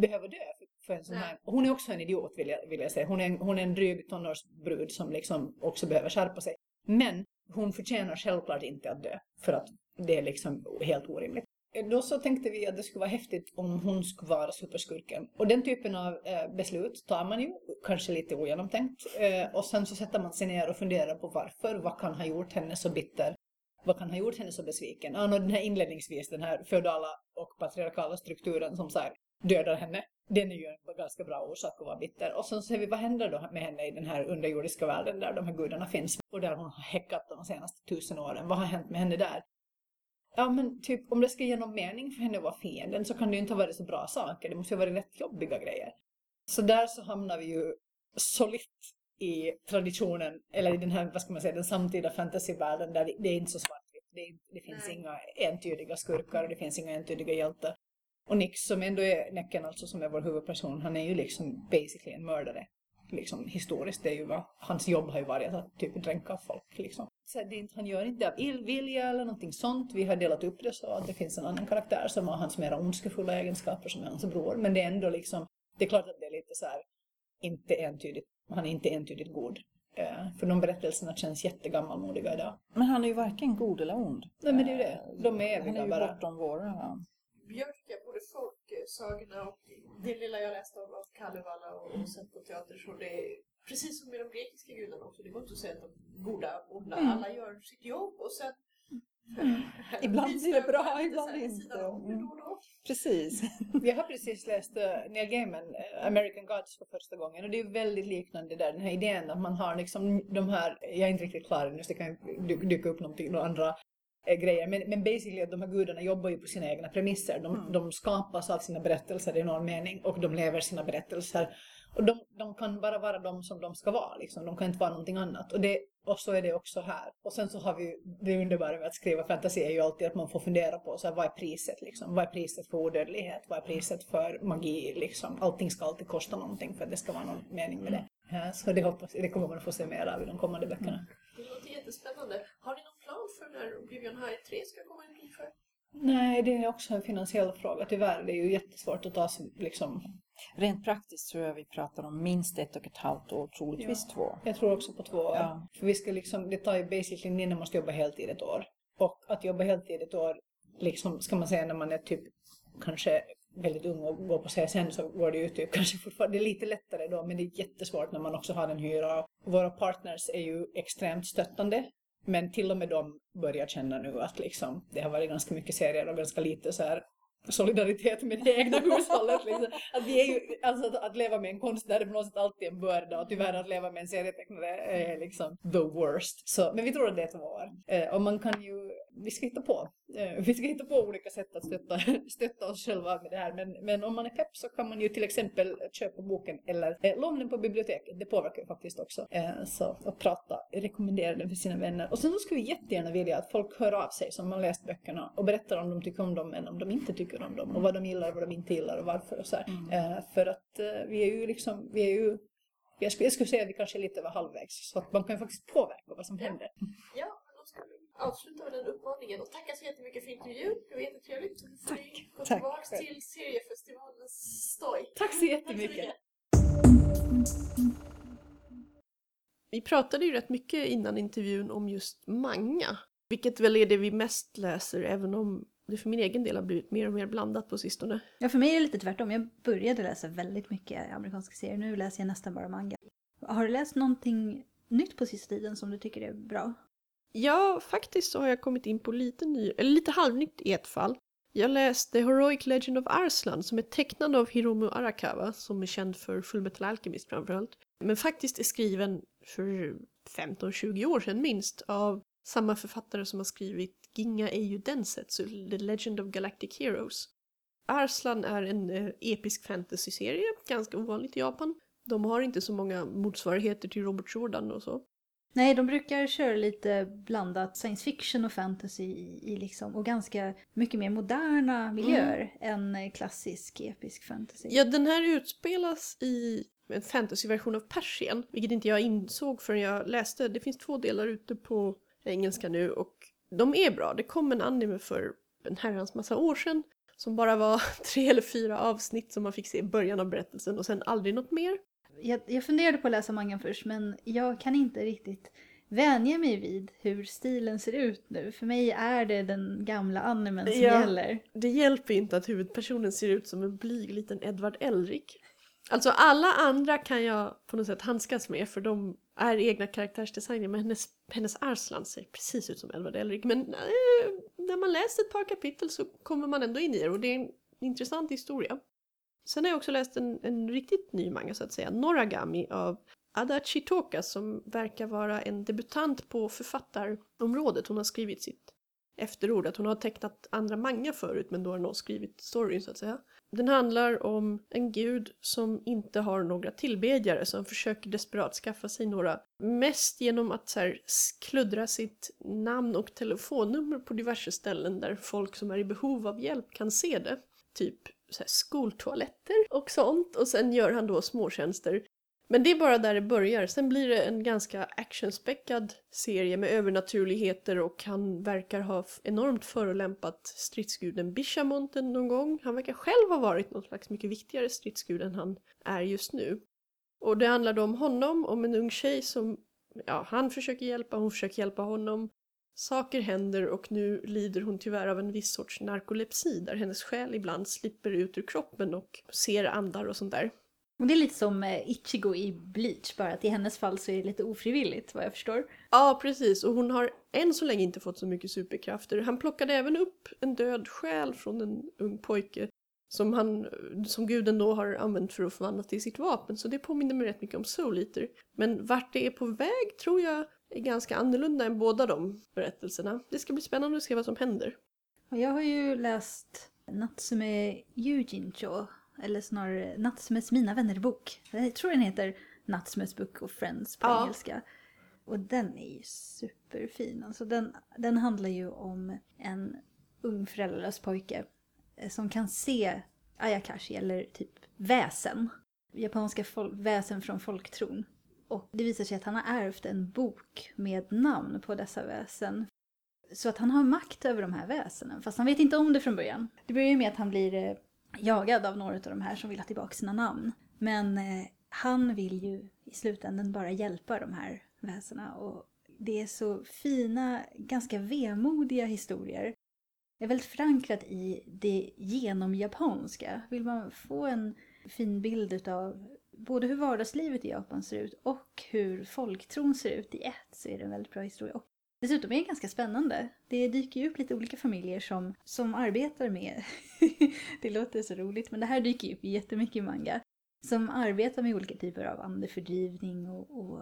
S6: behöva dö för, för en sån här. Och Hon är också en idiot vill jag, vill jag säga. Hon är, en, hon är en dryg tonårsbrud som liksom också behöver skärpa sig. Men hon förtjänar självklart inte att dö för att det är liksom helt orimligt. Eh, då så tänkte vi att det skulle vara häftigt om hon skulle vara superskurken. Och den typen av eh, beslut tar man ju, kanske lite ogenomtänkt. Eh, och sen så sätter man sig ner och funderar på varför. Vad kan ha gjort henne så bitter? Vad kan ha gjort henne så besviken? Ja, den här inledningsvis, den här feodala och patriarkala strukturen som så här dödar henne. Den är ju en ganska bra orsak att vara bitter. Och sen ser vi vad händer då med henne i den här underjordiska världen där de här gudarna finns. Och där hon har häckat de senaste tusen åren. Vad har hänt med henne där? Ja men typ om det ska ge någon mening för henne att vara fienden så kan det ju inte ha varit så bra saker. Det måste ju ha varit rätt jobbiga grejer. Så där så hamnar vi ju solitt i traditionen, eller i den här, vad ska man säga, den samtida fantasyvärlden där det, är inte så svartvitt. Det, det finns
S2: Nej.
S6: inga entydiga skurkar och det finns inga entydiga hjältar. Och Nick som ändå är Näcken alltså som är vår huvudperson, han är ju liksom basically en mördare. Liksom historiskt, det är ju vad, hans jobb har ju varit att typ dränka folk liksom. Så det är inte, han gör inte det av illvilja eller någonting sånt. Vi har delat upp det så att det finns en annan karaktär som har hans mera ondskefulla egenskaper som är hans bror. Men det är ändå liksom, det är klart att det är lite så här, inte entydigt, han är inte entydigt god. Eh, för de berättelserna känns jättegammalmodiga idag.
S5: Men han är ju varken god eller ond.
S6: Nej men det är ju det, de är
S5: Han är
S6: eviga
S5: ju
S6: bara.
S5: bortom våra.
S2: Björk är både folksagorna och det lilla jag läste av, av Kalevala och, och sett på teater så det är precis som med de grekiska gudarna också. Det går inte att säga att de är goda, onda.
S5: Mm.
S2: Alla gör sitt jobb och sen
S5: Ibland blir det bra,
S2: lite
S5: ibland inte.
S2: sidan om
S5: Mm.
S2: och
S5: precis.
S6: Jag har precis läst uh, Neil Gaiman, uh, American Gods för första gången och det är väldigt liknande där, den här idén att man har liksom de här, jag är inte riktigt klar ännu så det kan dy- dyka upp någonting, några andra eh, grejer, men, men basically att de här gudarna jobbar ju på sina egna premisser. De,
S5: Mm.
S6: de skapas av sina berättelser i någon mening och de lever sina berättelser. Och de, de kan bara vara de som de ska vara, liksom. de kan inte vara någonting annat. Och, det, och så är det också här. Och sen så har vi det underbara med att skriva fantasy är ju alltid att man får fundera på så här, vad är priset liksom? Vad är priset för odödlighet? Vad är priset för magi liksom? Allting ska alltid kosta någonting för att det ska vara någon mening med det. Ja, så det, hoppas, det kommer man att få se mer av i de kommande böckerna.
S2: Det låter jättespännande. Har ni när Oblivion High 3 ska komma ut ungefär?
S6: Nej, det är också en finansiell fråga tyvärr. Det är ju jättesvårt att ta sig liksom
S5: Rent praktiskt tror jag vi pratar om minst ett och ett halvt år, troligtvis två.
S6: Jag tror också på två år.
S5: Ja.
S6: För vi ska liksom, det tar ju basically, Nina måste jobba heltid ett år. Och att jobba heltid ett år, liksom, ska man säga när man är typ kanske väldigt ung och går på CSN så går det ju typ kanske fortfarande, det är lite lättare då men det är jättesvårt när man också har en hyra. Våra partners är ju extremt stöttande. Men till och med de börjar känna nu att liksom, det har varit ganska mycket serier och ganska lite så här solidaritet med det egna hushållet. Liksom. Att, vi är ju, alltså, att, att leva med en konstnär är på något sätt alltid en börda och tyvärr att leva med en serietecknare är liksom the worst. Så, men vi tror att det är två år. Eh, och man kan ju, vi ska hitta på. Eh, vi ska hitta på olika sätt att stötta, stötta oss själva med det här. Men, men om man är pepp så kan man ju till exempel köpa boken eller eh, låna den på biblioteket. Det påverkar ju faktiskt också. Eh, så att prata, rekommendera den för sina vänner. Och sen så skulle vi jättegärna vilja att folk hör av sig som har läst böckerna och berättar om de tycker om dem eller om de inte tycker om dem och vad de gillar och vad de inte gillar och varför och så här. Eh, för att eh, vi är ju liksom, vi är ju jag skulle, jag skulle säga att vi kanske är lite över halvvägs så att man kan ju faktiskt påverka vad som händer.
S2: Ja, men då ska vi avsluta med den uppmaningen och tacka så jättemycket för intervjun. Det var jättetrevligt.
S5: Tack,
S2: vi gå
S5: tack.
S2: tillbaka till seriefestivalens stoj.
S6: Tack så jättemycket!
S2: Vi pratade ju rätt mycket innan intervjun om just manga. Vilket väl är det vi mest läser, även om det för min egen del har blivit mer och mer blandat på sistone.
S1: Ja, för mig är det lite tvärtom. Jag började läsa väldigt mycket amerikanska serier. Nu läser jag nästan bara manga. Har du läst någonting nytt på sista tiden som du tycker är bra?
S2: Ja, faktiskt så har jag kommit in på lite ny, eller lite halvnytt i ett fall. Jag läste The Heroic Legend of Arslan som är tecknad av Hiromu Arakawa som är känd för Fullmetal Alchemist framförallt. Men faktiskt är skriven för 15-20 år sedan minst av samma författare som har skrivit Ginga Eiju Densetsu, The Legend of Galactic Heroes. Arslan är en eh, episk fantasy-serie, ganska ovanligt i Japan. De har inte så många motsvarigheter till Robert Jordan och så.
S1: Nej, de brukar köra lite blandat science fiction och fantasy i, i liksom, och ganska mycket mer moderna miljöer än eh, klassisk episk fantasy.
S2: Ja, den här utspelas i en fantasyversion av Persien, vilket inte jag insåg förrän jag läste. Det finns två delar ute på engelska nu och de är bra. Det kom en anime för en herrans massa år sedan som bara var tre eller fyra avsnitt som man fick se i början av berättelsen och sen aldrig något mer.
S1: Jag, jag funderade på att läsa mangan först men jag kan inte riktigt vänja mig vid hur stilen ser ut nu. För mig är det den gamla animen som
S2: Ja.
S1: gäller.
S2: Det hjälper inte att huvudpersonen ser ut som en blyg liten Edvard Elric. Alltså alla andra kan jag på något sätt handskas med för de är egna karaktärsdesigner men hennes, hennes Arslan ser precis ut som Edvard Elric. Men eh, när man läser ett par kapitel så kommer man ändå in i det och det är en intressant historia. Sen har jag också läst en, en riktigt ny manga så att säga, Noragami av Adachi Chitoka som verkar vara en debutant på författarområdet. Hon har skrivit sitt efterord, att hon har tecknat andra manga förut men då har hon skrivit storyn så att säga. Den handlar om en gud som inte har några tillbedjare som försöker desperat skaffa sig några. Mest genom att så här, kluddra sitt namn och telefonnummer på diverse ställen där folk som är i behov av hjälp kan se det. Typ så här, skoltoaletter och sånt. Och sen gör han då småtjänster. Men det är bara där det börjar. Sen blir det en ganska actionspäckad serie med övernaturligheter och han verkar ha enormt förolämpat stridsguden Bishamonten någon gång. Han verkar själv ha varit någon slags mycket viktigare stridsgud än han är just nu. Och det handlar då om honom, om en ung tjej som, ja, han försöker hjälpa, hon försöker hjälpa honom. Saker händer och nu lider hon tyvärr av en viss sorts narkolepsi där hennes själ ibland slipper ut ur kroppen och ser andar och sånt där.
S1: Och det är lite som eh, Ichigo i Bleach, bara att i hennes fall så är det lite ofrivilligt vad jag förstår.
S2: Ja, precis. Och hon har än så länge inte fått så mycket superkrafter. Han plockade även upp en död själ från en ung pojke som, han, som guden då har använt för att förvandla till sitt vapen. Så det påminner mig rätt mycket om Soul Eater. Men vart det är på väg tror jag är ganska annorlunda än båda de berättelserna. Det ska bli spännande att se vad som händer.
S1: Jag har ju läst Natsume Yujincho, eller snarare Natsumes Mina vänner-bok. Jag tror den heter Natsumes Book of Friends på
S2: Ja.
S1: engelska. Och den är ju superfin. Alltså den, den handlar ju om en ung föräldralös pojke eh, som kan se Ayakashi, eller typ väsen. Japanska väsen från folktron. Och det visar sig att han har ärvt en bok med namn på dessa väsen. Så att han har makt över de här väsenen, fast han vet inte om det från början. Det börjar ju med att han blir eh, jagad av några av de här som vill ha tillbaka sina namn. Men eh, han vill ju i slutändan bara hjälpa de här väsena. Och det är så fina, ganska vemodiga historier. Det är väldigt förankrat i det genomjapanska. Vill man få en fin bild utav både hur vardagslivet i Japan ser ut och hur folktron ser ut i ett så är det en väldigt bra historia. Och dessutom är det ganska spännande. Det dyker ju upp lite olika familjer som, som arbetar med, det låter så roligt, men det här dyker ju upp jättemycket i manga. Som arbetar med olika typer av andefördrivning och, och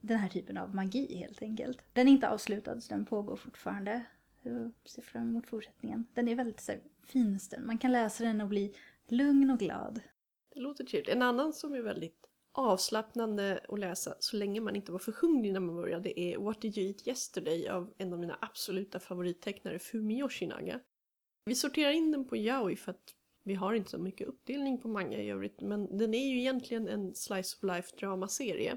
S1: den här typen av magi helt enkelt. Den är inte avslutad så den pågår fortfarande. Jag ser fram emot fortsättningen. Den är väldigt så här, finsten. Man kan läsa den och bli lugn och glad.
S2: Det låter trevligt. En annan som är väldigt avslappnande att läsa så länge man inte var för hungrig när man började är What Did You Eat Yesterday av en av mina absoluta favorittecknare Fumi Yoshinaga. Vi sorterar in den på Yaoi för att vi har inte så mycket uppdelning på manga i övrigt men den är ju egentligen en slice of life dramaserie.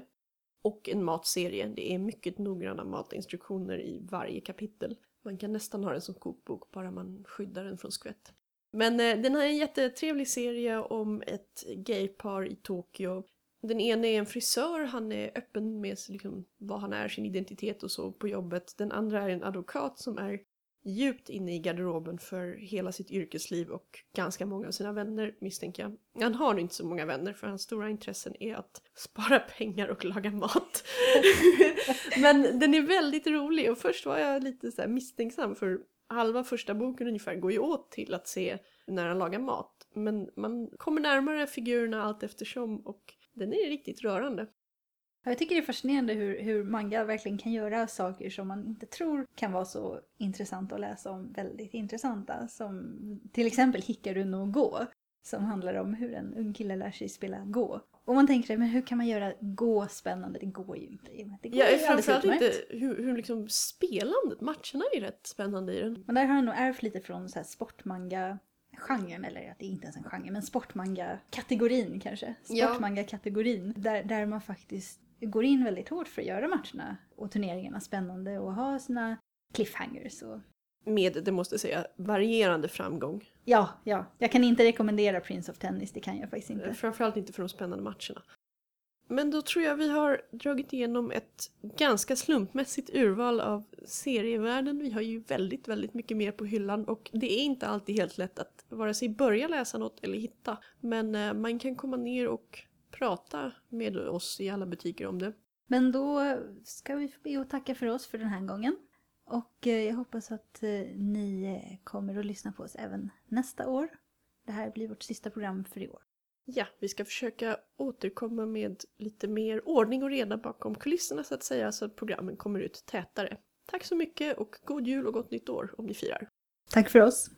S2: Och en matserie. Det är mycket noggranna matinstruktioner i varje kapitel. Man kan nästan ha den som kokbok bara man skyddar den från skvätt. Men eh, den här är en jättetrevlig serie om ett gaypar i Tokyo. Den ene är en frisör, han är öppen med liksom, vad han är, sin identitet och så på jobbet. Den andra är en advokat som är djupt inne i garderoben för hela sitt yrkesliv och ganska många av sina vänner misstänker jag. Han har inte så många vänner för hans stora intressen är att spara pengar och laga mat. Men den är väldigt rolig och först var jag lite så här misstänksam för halva första boken ungefär går ju åt till att se när han lagar mat. Men man kommer närmare figurerna allt eftersom och den är riktigt rörande.
S1: Ja, Jag tycker det är fascinerande hur, hur manga verkligen kan göra saker som man inte tror kan vara så intressanta att läsa om väldigt intressanta. Som till exempel Hikaru no Go. Som handlar om hur en ung kille lär sig spela Go. Och man tänker sig, men hur kan man göra Go spännande? Det går ju inte. Det går
S2: Ja,
S1: ju
S2: framförallt inte hur, hur liksom spelandet, matcherna är rätt spännande i den.
S1: Men där har han nog ärvt lite från så här sportmanga-genren, eller att det är inte ens en genre, men sportmanga-kategorin kanske. Sportmanga-kategorin. Där, där man faktiskt går in väldigt hårt för att göra matcherna och turneringarna spännande och ha sina cliffhangers. Och...
S2: Med, det måste jag säga, varierande framgång.
S1: Ja, ja. Jag kan inte rekommendera Prince of Tennis, det kan jag faktiskt inte.
S2: Framförallt inte för de spännande matcherna. Men då tror jag vi har dragit igenom ett ganska slumpmässigt urval av serievärlden. Vi har ju väldigt, väldigt mycket mer på hyllan och det är inte alltid helt lätt att vare sig börja läsa något eller hitta. Men eh, man kan komma ner och prata med oss i alla butiker om det.
S1: Men då ska vi be och tacka för oss för den här gången. Och eh, jag hoppas att eh, ni kommer att lyssna på oss även nästa år. Det här blir vårt sista program för i år.
S2: Ja, vi ska försöka återkomma med lite mer ordning och reda bakom kulisserna så att säga så att programmen kommer ut tätare. Tack så mycket och god jul och gott nytt år om ni firar.
S1: Tack för oss!